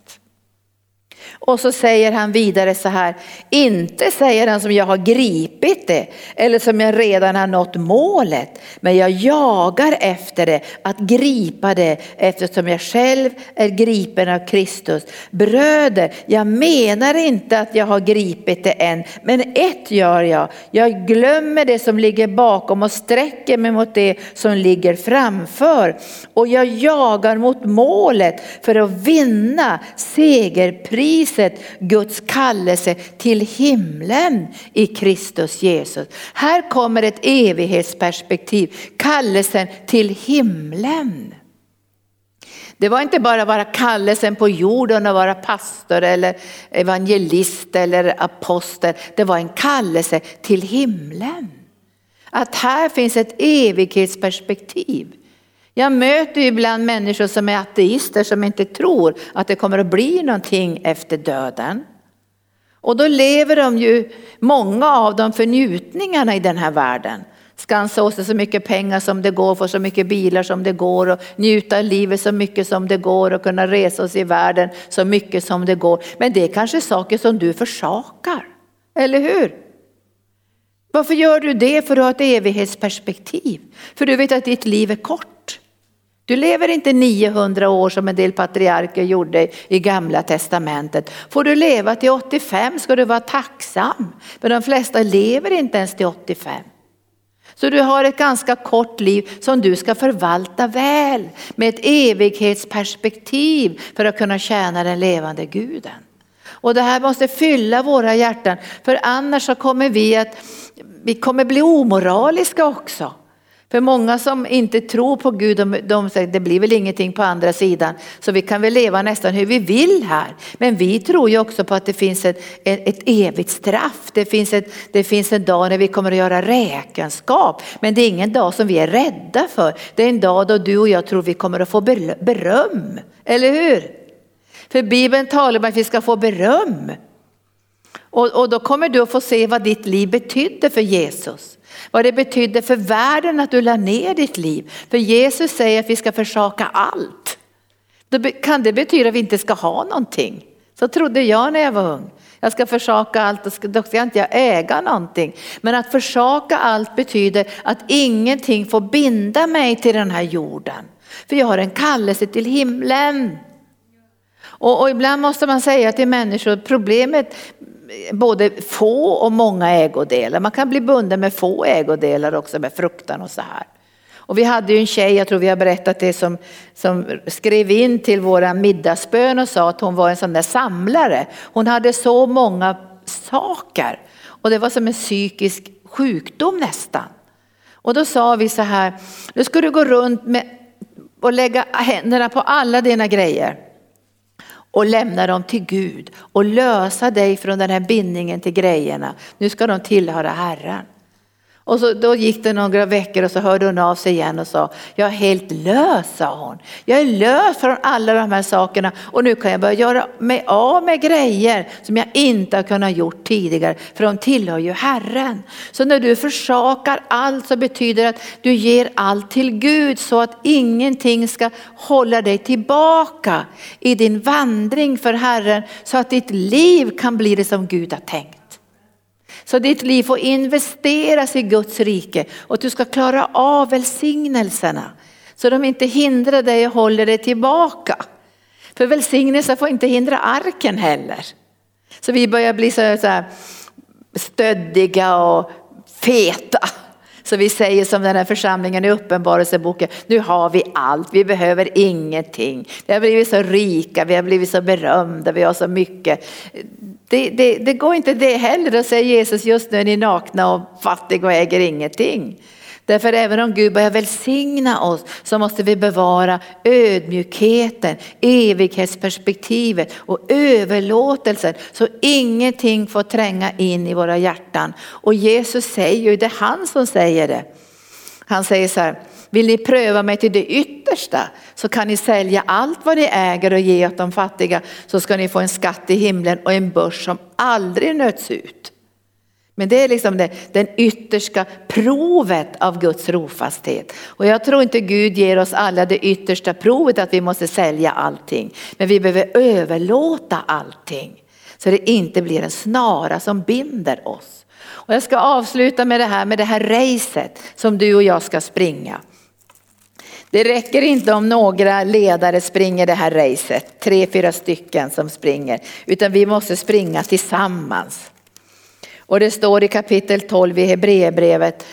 Och så säger han vidare så här, inte säger han som jag har gripit det eller som jag redan har nått målet, men jag jagar efter det, att gripa det eftersom jag själv är gripen av Kristus. Bröder, jag menar inte att jag har gripit det än, men ett gör jag, jag glömmer det som ligger bakom och sträcker mig mot det som ligger framför. Och jag jagar mot målet för att vinna segerpriset priset Guds kallelse till himlen i Kristus Jesus. Här kommer ett evighetsperspektiv, kallelsen till himlen. Det var inte bara vara kallelsen på jorden att vara pastor eller evangelist eller apostel. Det var en kallelse till himlen. Att här finns ett evighetsperspektiv. Jag möter ibland människor som är ateister som inte tror att det kommer att bli någonting efter döden. Och då lever de ju, många av dem, för njutningarna i den här världen. Skansa åt sig så mycket pengar som det går, få så mycket bilar som det går och njuta av livet så mycket som det går och kunna resa oss i världen så mycket som det går. Men det är kanske saker som du försakar, eller hur? Varför gör du det? För att du har ett evighetsperspektiv. För du vet att ditt liv är kort. Du lever inte 900 år som en del patriarker gjorde i gamla testamentet. Får du leva till 85 ska du vara tacksam. Men de flesta lever inte ens till 85. Så du har ett ganska kort liv som du ska förvalta väl med ett evighetsperspektiv för att kunna tjäna den levande guden. Och det här måste fylla våra hjärtan för annars så kommer vi att vi kommer bli omoraliska också. För många som inte tror på Gud, de, de säger det blir väl ingenting på andra sidan. Så vi kan väl leva nästan hur vi vill här. Men vi tror ju också på att det finns ett, ett, ett evigt straff. Det finns, ett, det finns en dag när vi kommer att göra räkenskap. Men det är ingen dag som vi är rädda för. Det är en dag då du och jag tror vi kommer att få beröm. Eller hur? För Bibeln talar om att vi ska få beröm. Och, och då kommer du att få se vad ditt liv betydde för Jesus. Vad det betydde för världen att du la ner ditt liv. För Jesus säger att vi ska försaka allt. Då kan det betyda att vi inte ska ha någonting? Så trodde jag när jag var ung. Jag ska försaka allt och då ska inte jag äga någonting. Men att försaka allt betyder att ingenting får binda mig till den här jorden. För jag har en kallelse till himlen. Och, och ibland måste man säga till människor, problemet både få och många ägodelar. Man kan bli bunden med få ägodelar också med fruktan och så här. Och vi hade ju en tjej, jag tror vi har berättat det, som, som skrev in till våra middagsbön och sa att hon var en sån där samlare. Hon hade så många saker och det var som en psykisk sjukdom nästan. Och då sa vi så här, nu ska du gå runt med, och lägga händerna på alla dina grejer och lämna dem till Gud och lösa dig från den här bindningen till grejerna. Nu ska de tillhöra Herren. Och så, då gick det några veckor och så hörde hon av sig igen och sa, jag är helt lös sa hon. Jag är lös från alla de här sakerna och nu kan jag börja göra mig av med grejer som jag inte har kunnat gjort tidigare för de tillhör ju Herren. Så när du försakar allt så betyder det att du ger allt till Gud så att ingenting ska hålla dig tillbaka i din vandring för Herren så att ditt liv kan bli det som Gud har tänkt. Så ditt liv får investeras i Guds rike och att du ska klara av välsignelserna. Så de inte hindrar dig och håller dig tillbaka. För välsignelsen får inte hindra arken heller. Så vi börjar bli så här stöddiga och feta. Så vi säger som den här församlingen i Uppenbarelseboken, nu har vi allt, vi behöver ingenting. Vi har blivit så rika, vi har blivit så berömda, vi har så mycket. Det, det, det går inte det heller att säga Jesus just nu är ni nakna och fattiga och äger ingenting. Därför även om Gud börjar välsigna oss så måste vi bevara ödmjukheten, evighetsperspektivet och överlåtelsen så ingenting får tränga in i våra hjärtan. Och Jesus säger ju, det är han som säger det. Han säger så här, vill ni pröva mig till det yttersta så kan ni sälja allt vad ni äger och ge åt de fattiga så ska ni få en skatt i himlen och en börs som aldrig nöts ut. Men det är liksom det, den yttersta provet av Guds rofasthet. Och jag tror inte Gud ger oss alla det yttersta provet att vi måste sälja allting. Men vi behöver överlåta allting. Så det inte blir en snara som binder oss. Och jag ska avsluta med det här med det här racet som du och jag ska springa. Det räcker inte om några ledare springer det här racet, tre, fyra stycken som springer, utan vi måste springa tillsammans. Och det står i kapitel 12 i Hebreerbrevet,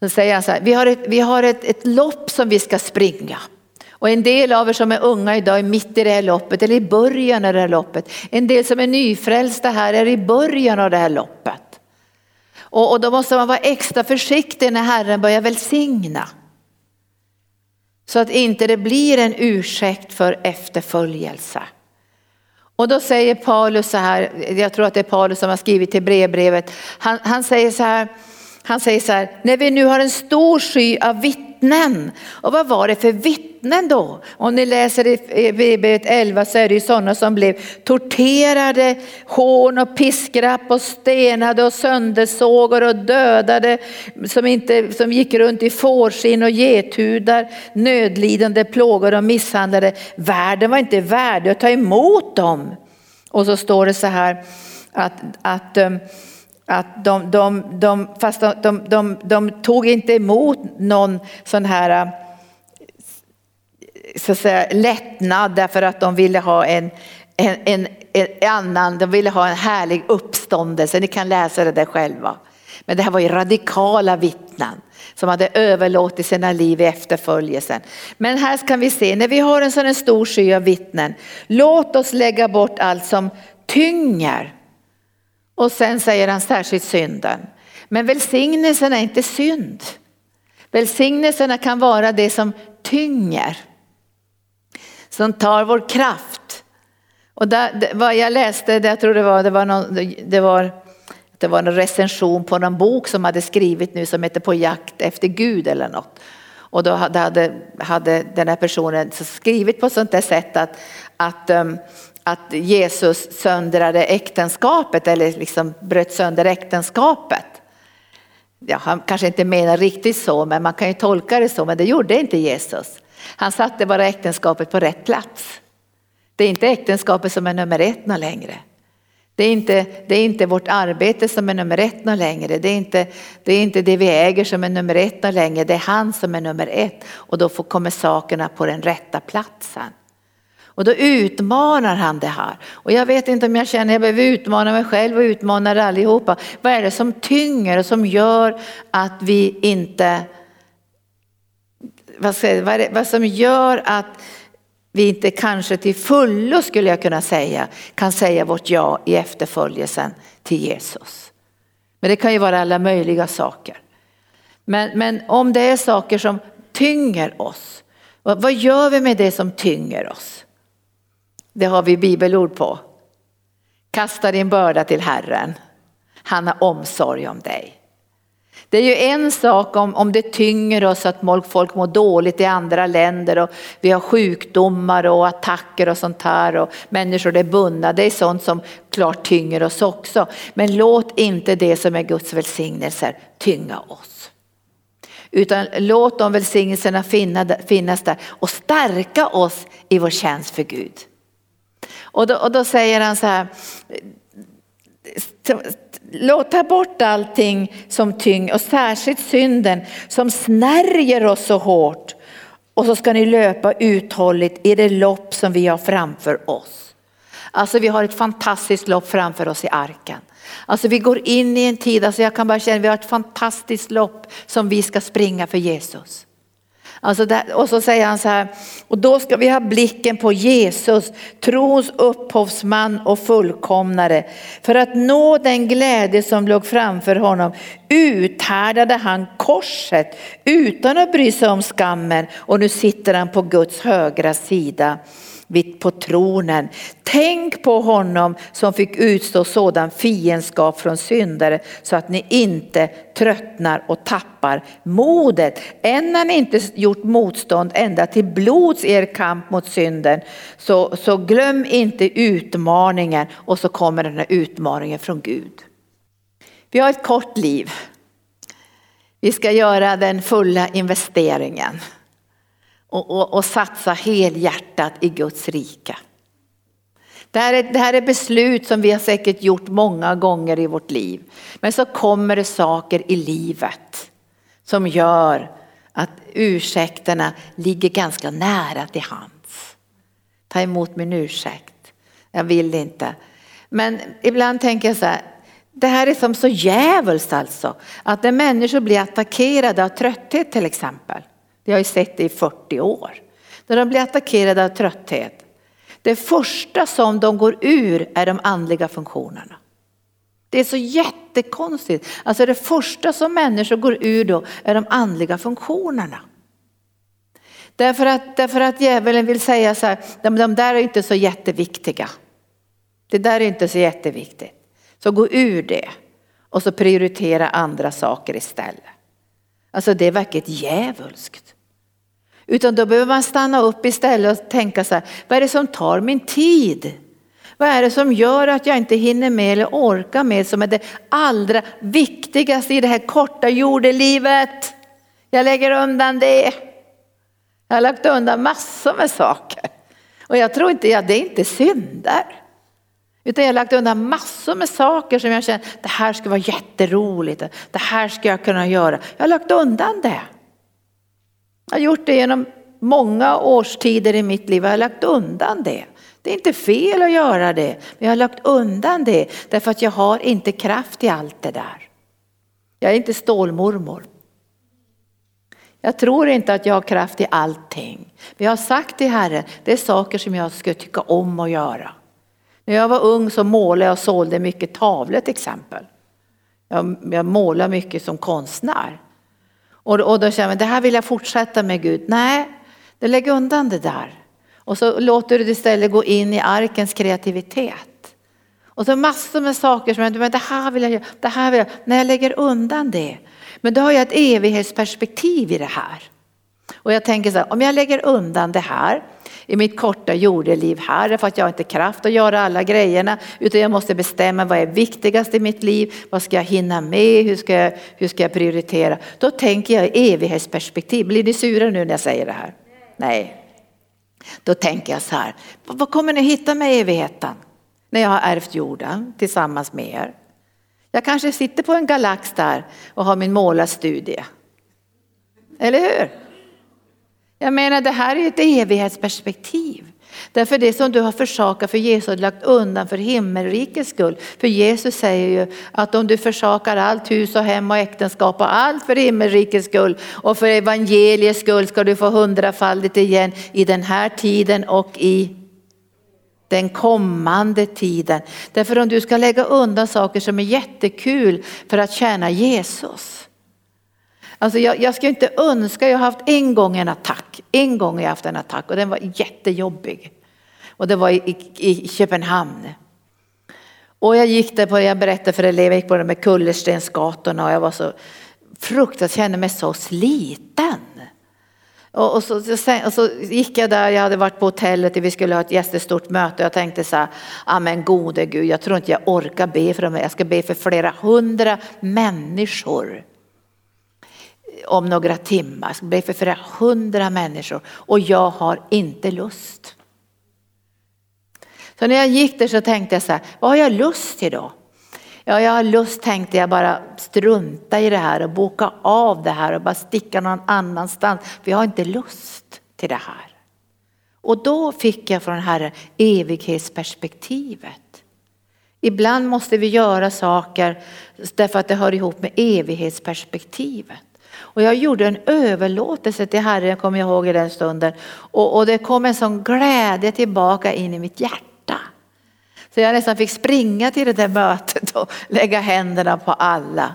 så säger han så här, vi har, ett, vi har ett, ett lopp som vi ska springa. Och en del av er som är unga idag är mitt i det här loppet eller i början av det här loppet. En del som är nyfrälsta här är i början av det här loppet. Och, och då måste man vara extra försiktig när Herren börjar välsigna. Så att inte det blir en ursäkt för efterföljelse. Och då säger Paulus så här, jag tror att det är Paulus som har skrivit till brevbrevet, han, han säger så här, han säger så här, när vi nu har en stor sky av vittnen. Och vad var det för vittnen då? Om ni läser i Bibeln 11 så är det ju sådana som blev torterade, hån och piskrapp och stenade och söndersågar och dödade. Som, inte, som gick runt i fårskinn och gethudar, nödlidande, plågade och misshandlade. Världen var inte värdig att ta emot dem. Och så står det så här att, att eh, att de, de, de, fast de, de, de, de tog inte emot någon sån här äh, så att säga, lättnad därför att de ville ha en, en, en, en annan, de ville ha en härlig uppståndelse. Ni kan läsa det där själva. Men det här var ju radikala vittnen som hade överlåtit sina liv i efterföljelsen. Men här kan vi se, när vi har en sån stor sky av vittnen, låt oss lägga bort allt som tynger och sen säger han särskilt synden. Men välsignelsen är inte synd. Välsignelserna kan vara det som tynger. Som tar vår kraft. Och där, vad jag läste, det, jag tror det var, det var, någon, det var det var en recension på någon bok som hade skrivit nu som heter På jakt efter Gud eller något. Och då hade, hade den här personen skrivit på sånt där sätt att, att um, att Jesus söndrade äktenskapet eller liksom bröt sönder äktenskapet. Ja, han kanske inte menar riktigt så, men man kan ju tolka det så, men det gjorde inte Jesus. Han satte bara äktenskapet på rätt plats. Det är inte äktenskapet som är nummer ett längre. Det är, inte, det är inte vårt arbete som är nummer ett längre. Det är, inte, det är inte det vi äger som är nummer ett längre. Det är han som är nummer ett. Och då får, kommer sakerna på den rätta platsen. Och då utmanar han det här. Och jag vet inte om jag känner att jag behöver utmana mig själv och utmana er allihopa. Vad är det som tynger och som gör att vi inte, vad, ska, vad, det, vad som gör att vi inte kanske till fullo skulle jag kunna säga kan säga vårt ja i efterföljelsen till Jesus. Men det kan ju vara alla möjliga saker. Men, men om det är saker som tynger oss, vad gör vi med det som tynger oss? Det har vi bibelord på. Kasta din börda till Herren. Han har omsorg om dig. Det är ju en sak om, om det tynger oss att folk mår dåligt i andra länder och vi har sjukdomar och attacker och sånt här och människor är bundna. Det är sånt som klart tynger oss också. Men låt inte det som är Guds välsignelser tynga oss. Utan låt de välsignelserna finnas där och stärka oss i vår tjänst för Gud. Och då, och då säger han så här, låt ta bort allting som tyng och särskilt synden som snärjer oss så hårt. Och så ska ni löpa uthålligt i det lopp som vi har framför oss. Alltså vi har ett fantastiskt lopp framför oss i arken. Alltså vi går in i en tid, alltså jag kan bara känna att vi har ett fantastiskt lopp som vi ska springa för Jesus. Alltså där, och så säger han så här, och då ska vi ha blicken på Jesus, trons upphovsman och fullkomnare. För att nå den glädje som låg framför honom uthärdade han korset utan att bry sig om skammen och nu sitter han på Guds högra sida på tronen. Tänk på honom som fick utstå sådan fiendskap från syndare så att ni inte tröttnar och tappar modet. Än har ni inte gjort motstånd ända till blods er kamp mot synden. Så, så glöm inte utmaningen och så kommer den här utmaningen från Gud. Vi har ett kort liv. Vi ska göra den fulla investeringen och, och, och satsa helhjärtat i Guds rike. Det här, är, det här är beslut som vi har säkert gjort många gånger i vårt liv. Men så kommer det saker i livet som gör att ursäkterna ligger ganska nära till hands. Ta emot min ursäkt. Jag vill inte. Men ibland tänker jag så här, det här är som så djävulskt alltså. Att när människor blir attackerade av trötthet till exempel. Vi har ju sett det i 40 år. När de blir attackerade av trötthet. Det första som de går ur är de andliga funktionerna. Det är så jättekonstigt. Alltså det första som människor går ur då är de andliga funktionerna. Därför att, därför att djävulen vill säga så här, de, de där är inte så jätteviktiga. Det där är inte så jätteviktigt. Så gå ur det och så prioritera andra saker istället. Alltså det verkar djävulskt. Utan då behöver man stanna upp istället och tänka så här, vad är det som tar min tid? Vad är det som gör att jag inte hinner med eller orkar med som är det allra viktigaste i det här korta jordelivet? Jag lägger undan det. Jag har lagt undan massor med saker. Och jag tror inte, ja, det är inte synder. Utan jag har lagt undan massor med saker som jag känner, det här ska vara jätteroligt, det här ska jag kunna göra. Jag har lagt undan det. Jag har gjort det genom många årstider i mitt liv. Jag har lagt undan det. Det är inte fel att göra det, men jag har lagt undan det därför att jag har inte kraft i allt det där. Jag är inte stålmormor. Jag tror inte att jag har kraft i allting. Men jag har sagt till Herren, det är saker som jag skulle tycka om att göra. När jag var ung så målade jag och sålde mycket tavlor till exempel. Jag, jag målade mycket som konstnär. Och, och då känner man, det här vill jag fortsätta med Gud. Nej, du lägger undan det där. Och så låter du det istället gå in i arkens kreativitet. Och så massor med saker som du men det här vill jag göra, det här vill jag, när jag lägger undan det. Men då har jag ett evighetsperspektiv i det här. Och jag tänker så här, om jag lägger undan det här i mitt korta jordeliv här för att jag har inte kraft att göra alla grejerna utan jag måste bestämma vad är viktigast i mitt liv, vad ska jag hinna med, hur ska jag, hur ska jag prioritera. Då tänker jag i evighetsperspektiv. Blir ni sura nu när jag säger det här? Nej. Då tänker jag så här, vad kommer ni hitta med evigheten? När jag har ärvt jorden tillsammans med er. Jag kanske sitter på en galax där och har min målarstudie. Eller hur? Jag menar det här är ett evighetsperspektiv. Därför det som du har försakat för Jesus har lagt undan för himmelrikets skull. För Jesus säger ju att om du försakar allt hus och hem och äktenskap och allt för himmelrikets skull och för evangeliets skull ska du få hundrafaldigt igen i den här tiden och i den kommande tiden. Därför om du ska lägga undan saker som är jättekul för att tjäna Jesus Alltså jag, jag ska inte önska, jag har haft en gång en attack, en gång har jag haft en attack och den var jättejobbig. Och det var i, i, i Köpenhamn. Och jag gick där på, jag berättade för elever, jag gick på de med kullerstensgatorna och jag var så fruktansvärt, kände mig så sliten. Och, och, så, och, så, gick jag där, jag hade varit på hotellet och vi skulle ha ett jättestort möte jag tänkte så här, ah, amen gode gud, jag tror inte jag orkar be för dem, jag ska be för flera hundra människor om några timmar. Jag ska be för flera hundra människor och jag har inte lust. Så när jag gick där så tänkte jag så här, vad har jag lust till då? Ja, jag har lust tänkte jag bara strunta i det här och boka av det här och bara sticka någon annanstans. För jag har inte lust till det här. Och då fick jag från Herren evighetsperspektivet. Ibland måste vi göra saker därför att det hör ihop med evighetsperspektivet. Och jag gjorde en överlåtelse till Herren, kommer jag ihåg i den stunden. Och, och det kom en sån glädje tillbaka in i mitt hjärta. Så jag nästan fick springa till det där mötet och lägga händerna på alla.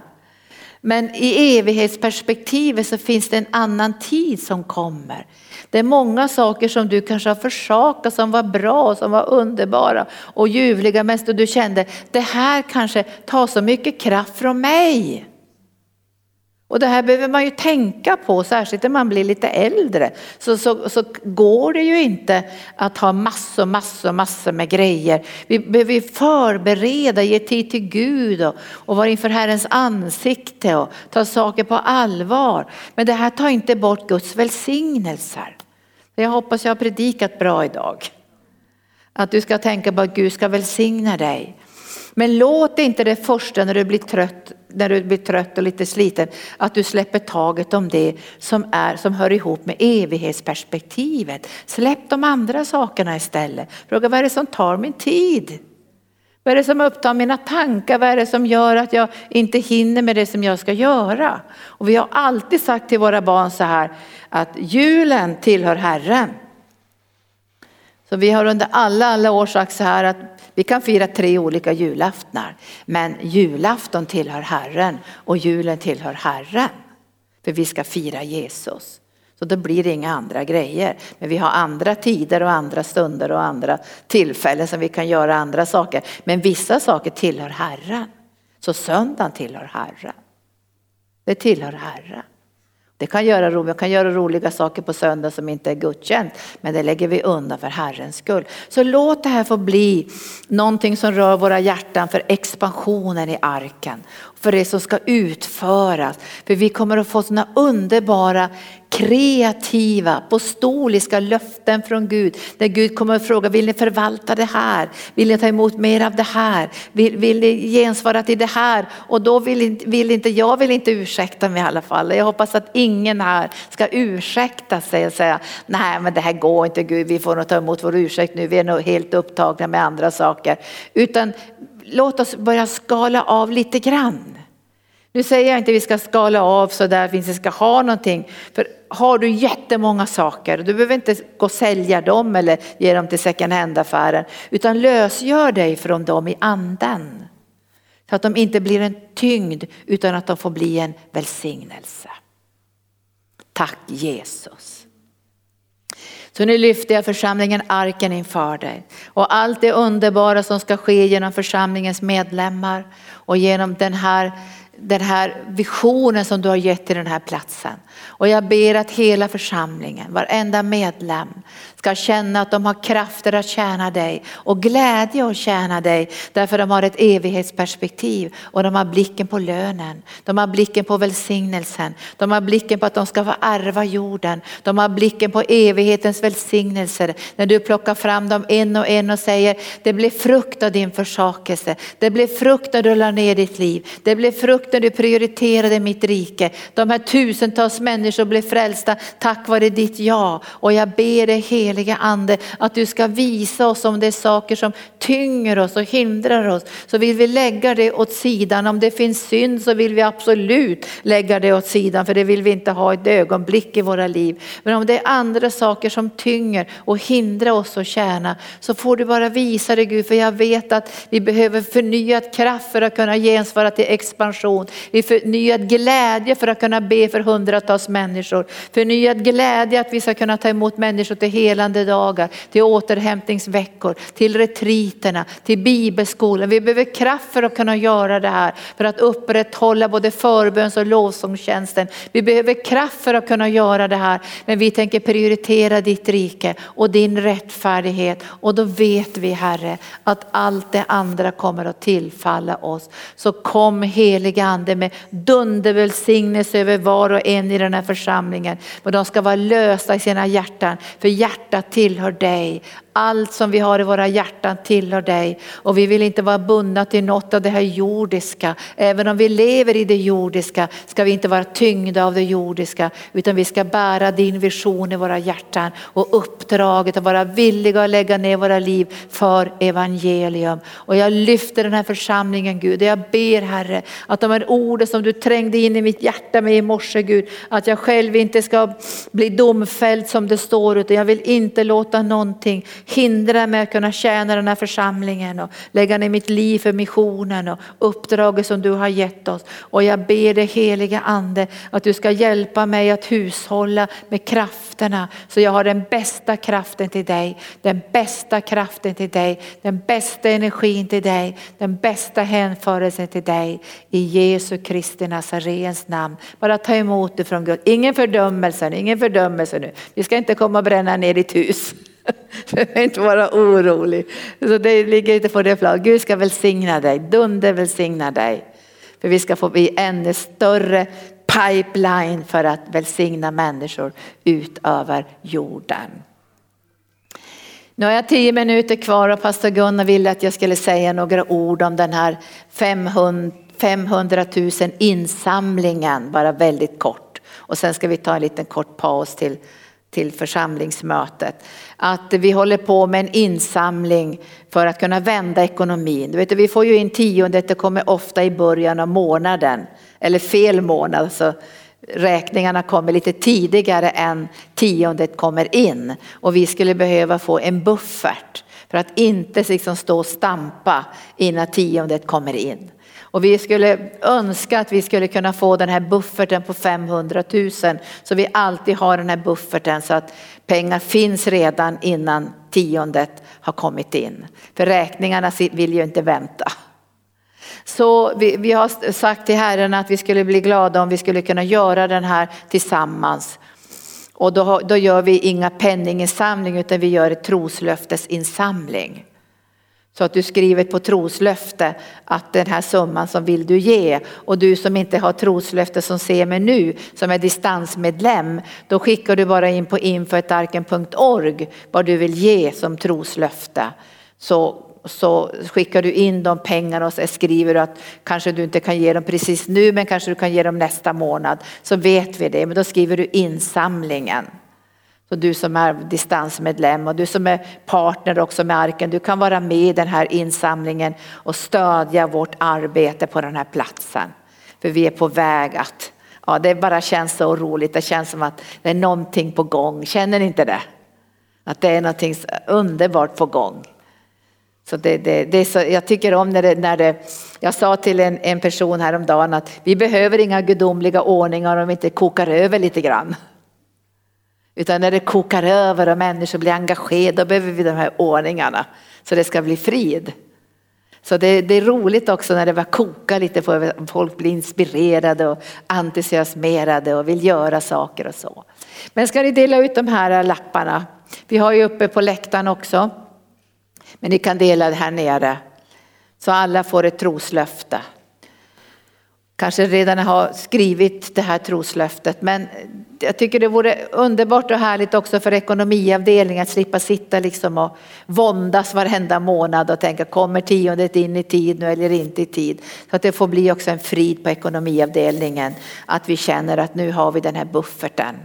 Men i evighetsperspektivet så finns det en annan tid som kommer. Det är många saker som du kanske har försakat som var bra, som var underbara och ljuvliga. Men du kände, det här kanske tar så mycket kraft från mig. Och det här behöver man ju tänka på, särskilt när man blir lite äldre. Så, så, så går det ju inte att ha massor, massor, massor med grejer. Vi behöver förbereda, ge tid till Gud och, och vara inför Herrens ansikte och ta saker på allvar. Men det här tar inte bort Guds välsignelser. Jag hoppas jag har predikat bra idag. Att du ska tänka på att Gud ska välsigna dig. Men låt inte det första när du blir trött, när du blir trött och lite sliten, att du släpper taget om det som, är, som hör ihop med evighetsperspektivet. Släpp de andra sakerna istället. Fråga vad är det som tar min tid? Vad är det som upptar mina tankar? Vad är det som gör att jag inte hinner med det som jag ska göra? Och vi har alltid sagt till våra barn så här att julen tillhör Herren. Så vi har under alla, alla år sagt så här att vi kan fira tre olika julaftnar, men julafton tillhör Herren och julen tillhör Herren. För vi ska fira Jesus. Så då blir det inga andra grejer. Men vi har andra tider och andra stunder och andra tillfällen som vi kan göra andra saker. Men vissa saker tillhör Herren. Så söndagen tillhör Herren. Det tillhör Herren. Det kan göra, vi kan göra roliga saker på söndag som inte är gudstjänst, men det lägger vi undan för Herrens skull. Så låt det här få bli någonting som rör våra hjärtan för expansionen i arken, för det som ska utföras. För vi kommer att få sådana underbara kreativa, apostoliska löften från Gud. Där Gud kommer att fråga, vill ni förvalta det här? Vill ni ta emot mer av det här? Vill, vill ni gensvara till det här? Och då vill, vill inte, jag vill inte ursäkta mig i alla fall. Jag hoppas att ingen här ska ursäkta sig och säga, nej men det här går inte Gud, vi får nog ta emot vår ursäkt nu, vi är nog helt upptagna med andra saker. Utan låt oss börja skala av lite grann. Nu säger jag inte att vi ska skala av så där finns vi ska ha någonting. För har du jättemånga saker, du behöver inte gå och sälja dem eller ge dem till second hand-affären. Utan lösgör dig från dem i anden. Så att de inte blir en tyngd utan att de får bli en välsignelse. Tack Jesus. Så nu lyfter jag församlingen arken inför dig. Och allt det underbara som ska ske genom församlingens medlemmar och genom den här den här visionen som du har gett till den här platsen. Och jag ber att hela församlingen, varenda medlem ska känna att de har krafter att tjäna dig och glädje att tjäna dig därför de har ett evighetsperspektiv och de har blicken på lönen. De har blicken på välsignelsen. De har blicken på att de ska få ärva jorden. De har blicken på evighetens välsignelser. När du plockar fram dem en och en och säger det blir frukt av din försakelse. Det blir frukt när du la ner ditt liv. Det blir frukt när du prioriterade mitt rike. De här tusentals människor blev frälsta tack vare ditt ja. Och jag ber dig heliga ande att du ska visa oss om det är saker som tynger oss och hindrar oss. Så vill vi lägga det åt sidan. Om det finns synd så vill vi absolut lägga det åt sidan för det vill vi inte ha ett ögonblick i våra liv. Men om det är andra saker som tynger och hindrar oss att tjäna så får du bara visa det Gud för jag vet att vi behöver förnyad kraft för att kunna gensvara till expansion. Vi förnyad glädje för att kunna be för hundratals människor. Förnyad glädje att vi ska kunna ta emot människor till hela dagar, till återhämtningsveckor, till retriterna, till bibelskolan. Vi behöver kraft för att kunna göra det här, för att upprätthålla både förböns och lovsångstjänsten. Vi behöver kraft för att kunna göra det här, men vi tänker prioritera ditt rike och din rättfärdighet och då vet vi Herre att allt det andra kommer att tillfalla oss. Så kom heliga ande med dundervälsignelse över var och en i den här församlingen. Men de ska vara lösta i sina hjärtan, för hjärtan hjärta tillhör dig allt som vi har i våra hjärtan tillhör dig och vi vill inte vara bundna till något av det här jordiska. Även om vi lever i det jordiska ska vi inte vara tyngda av det jordiska utan vi ska bära din vision i våra hjärtan och uppdraget att vara villiga att lägga ner våra liv för evangelium. Och jag lyfter den här församlingen Gud och jag ber Herre att de här orden som du trängde in i mitt hjärta med i morse Gud, att jag själv inte ska bli domfälld som det står utan jag vill inte låta någonting hindra mig att kunna tjäna den här församlingen och lägga ner mitt liv för missionen och uppdraget som du har gett oss. Och jag ber dig heliga ande att du ska hjälpa mig att hushålla med krafterna så jag har den bästa kraften till dig, den bästa kraften till dig, den bästa energin till dig, den bästa hänförelsen till dig. I Jesu Kristi Nazarens namn. Bara ta emot det från Gud. Ingen fördömelse, ingen fördömelse nu. Vi ska inte komma och bränna ner ditt hus. Du behöver inte vara orolig. Så det ligger inte på det planet. Gud ska välsigna dig, dunder välsigna dig. För vi ska få bli ännu större pipeline för att välsigna människor ut över jorden. Nu har jag tio minuter kvar och pastor Gunnar ville att jag skulle säga några ord om den här 500, 500 000 insamlingen, bara väldigt kort. Och sen ska vi ta en liten kort paus till, till församlingsmötet. Att vi håller på med en insamling för att kunna vända ekonomin. Du vet, vi får ju in tiondet, det kommer ofta i början av månaden, eller fel månad. Så räkningarna kommer lite tidigare än tiondet kommer in. Och vi skulle behöva få en buffert för att inte liksom stå och stampa innan tiondet kommer in. Och vi skulle önska att vi skulle kunna få den här bufferten på 500 000 så vi alltid har den här bufferten så att pengar finns redan innan tiondet har kommit in. För räkningarna vill ju inte vänta. Så vi, vi har sagt till Herren att vi skulle bli glada om vi skulle kunna göra den här tillsammans. Och då, då gör vi inga penninginsamling utan vi gör ett troslöftesinsamling. Så att du skriver på troslöfte att den här summan som vill du ge och du som inte har troslöfte som ser mig nu som är distansmedlem då skickar du bara in på infoetarken.org vad du vill ge som troslöfte. Så så skickar du in de pengarna och så skriver du att kanske du inte kan ge dem precis nu men kanske du kan ge dem nästa månad. Så vet vi det, men då skriver du insamlingen. Så du som är distansmedlem och du som är partner också med Arken, du kan vara med i den här insamlingen och stödja vårt arbete på den här platsen. För vi är på väg att, ja det bara känns så roligt, det känns som att det är någonting på gång, känner ni inte det? Att det är någonting underbart på gång. Så det, det, det är så, jag tycker om när det, när det, jag sa till en, en person häromdagen att vi behöver inga gudomliga ordningar om vi inte kokar över lite grann. Utan när det kokar över och människor blir engagerade, då behöver vi de här ordningarna. Så det ska bli frid. Så det, det är roligt också när det börjar koka lite, för folk blir inspirerade och entusiasmerade och vill göra saker och så. Men ska ni dela ut de här lapparna? Vi har ju uppe på läktaren också. Men ni kan dela det här nere. Så alla får ett troslöfte. Kanske redan har skrivit det här troslöftet men jag tycker det vore underbart och härligt också för ekonomiavdelningen att slippa sitta liksom och våndas varenda månad och tänka kommer tiondet in i tid nu eller inte i tid. Så att det får bli också en frid på ekonomiavdelningen att vi känner att nu har vi den här bufferten.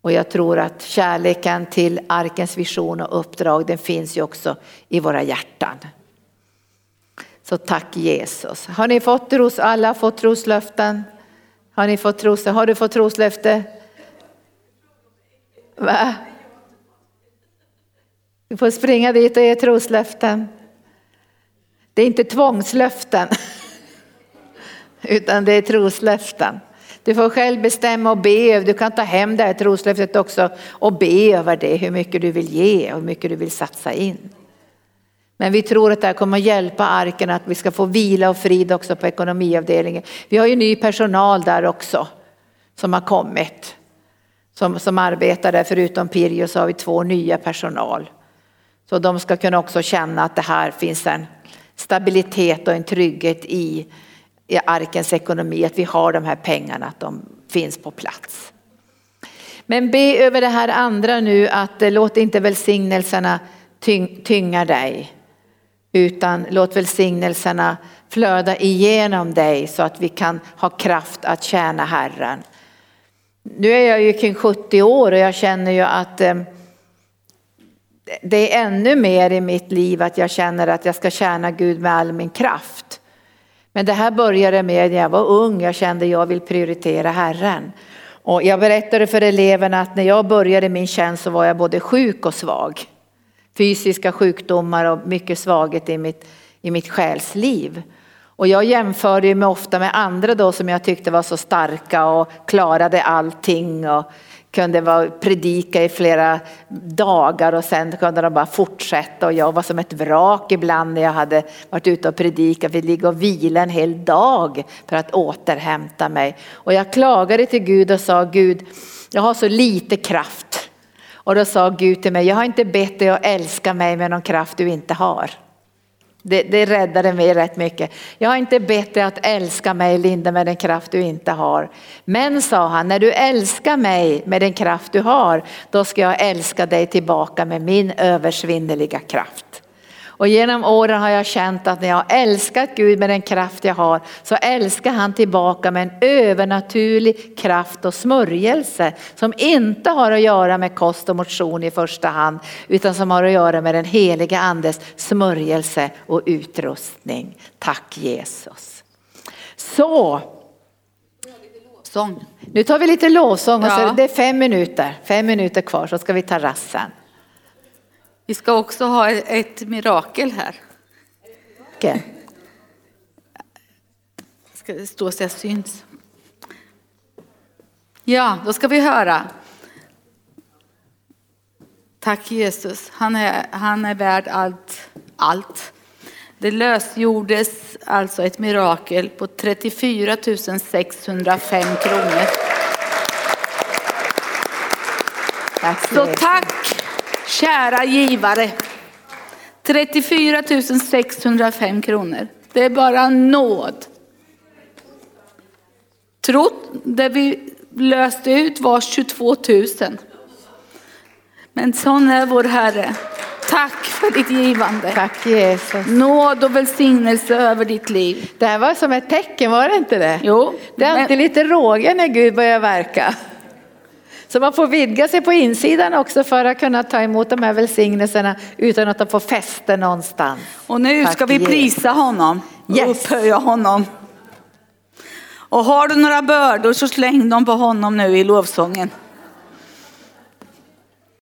Och jag tror att kärleken till arkens vision och uppdrag den finns ju också i våra hjärtan. Så tack Jesus. Har ni fått tros, alla fått troslöften? Har ni fått tros, har du fått troslöfte? Va? Du får springa dit och ge troslöften. Det är inte tvångslöften, utan det är troslöften. Du får själv bestämma och be, du kan ta hem det här troslöftet också och be över det, hur mycket du vill ge och hur mycket du vill satsa in. Men vi tror att det här kommer att hjälpa arken att vi ska få vila och frid också på ekonomiavdelningen. Vi har ju ny personal där också som har kommit. Som, som arbetar där, förutom Pirjo så har vi två nya personal. Så de ska kunna också känna att det här finns en stabilitet och en trygghet i i arkens ekonomi, att vi har de här pengarna, att de finns på plats. Men be över det här andra nu att eh, låt inte välsignelserna tyng, tynga dig. Utan låt välsignelserna flöda igenom dig så att vi kan ha kraft att tjäna Herren. Nu är jag ju kring 70 år och jag känner ju att eh, det är ännu mer i mitt liv att jag känner att jag ska tjäna Gud med all min kraft. Men det här började med när jag var ung, jag kände att jag vill prioritera Herren. Och jag berättade för eleverna att när jag började min tjänst så var jag både sjuk och svag. Fysiska sjukdomar och mycket svaghet i mitt, i mitt själsliv. Och jag jämförde mig ofta med andra då som jag tyckte var så starka och klarade allting och kunde vara, predika i flera dagar och sen kunde de bara fortsätta och jag var som ett vrak ibland när jag hade varit ute och predikat, Vi ligga och vila en hel dag för att återhämta mig. Och jag klagade till Gud och sa Gud, jag har så lite kraft. Och då sa Gud till mig, jag har inte bett dig att älska mig med någon kraft du inte har. Det, det räddade mig rätt mycket. Jag har inte bett dig att älska mig Linda med den kraft du inte har. Men sa han, när du älskar mig med den kraft du har, då ska jag älska dig tillbaka med min översvinnerliga kraft. Och genom åren har jag känt att när jag har älskat Gud med den kraft jag har så älskar han tillbaka med en övernaturlig kraft och smörjelse som inte har att göra med kost och motion i första hand utan som har att göra med den heliga andes smörjelse och utrustning. Tack Jesus. Så. Nu tar vi lite lovsång och så, det är fem minuter, fem minuter kvar så ska vi ta rassen. Vi ska också ha ett mirakel här. Okay. Ska det stå så jag syns? Ja, då ska vi höra. Tack Jesus, han är, han är värd allt, allt. Det lösgjordes alltså ett mirakel på 34 605 kronor. Tack så tack Kära givare. 34 605 kronor. Det är bara nåd. Trott, det vi löste ut var 22 000. Men sån är vår Herre. Tack för ditt givande. Tack Jesus. Nåd och välsignelse över ditt liv. Det här var som ett tecken, var det inte det? Jo. Det är alltid lite råge när Gud börjar verka. Så man får vidga sig på insidan också för att kunna ta emot de här välsignelserna utan att de får fäste någonstans. Och nu ska vi prisa honom och yes. upphöja honom. Och har du några bördor så släng dem på honom nu i lovsången.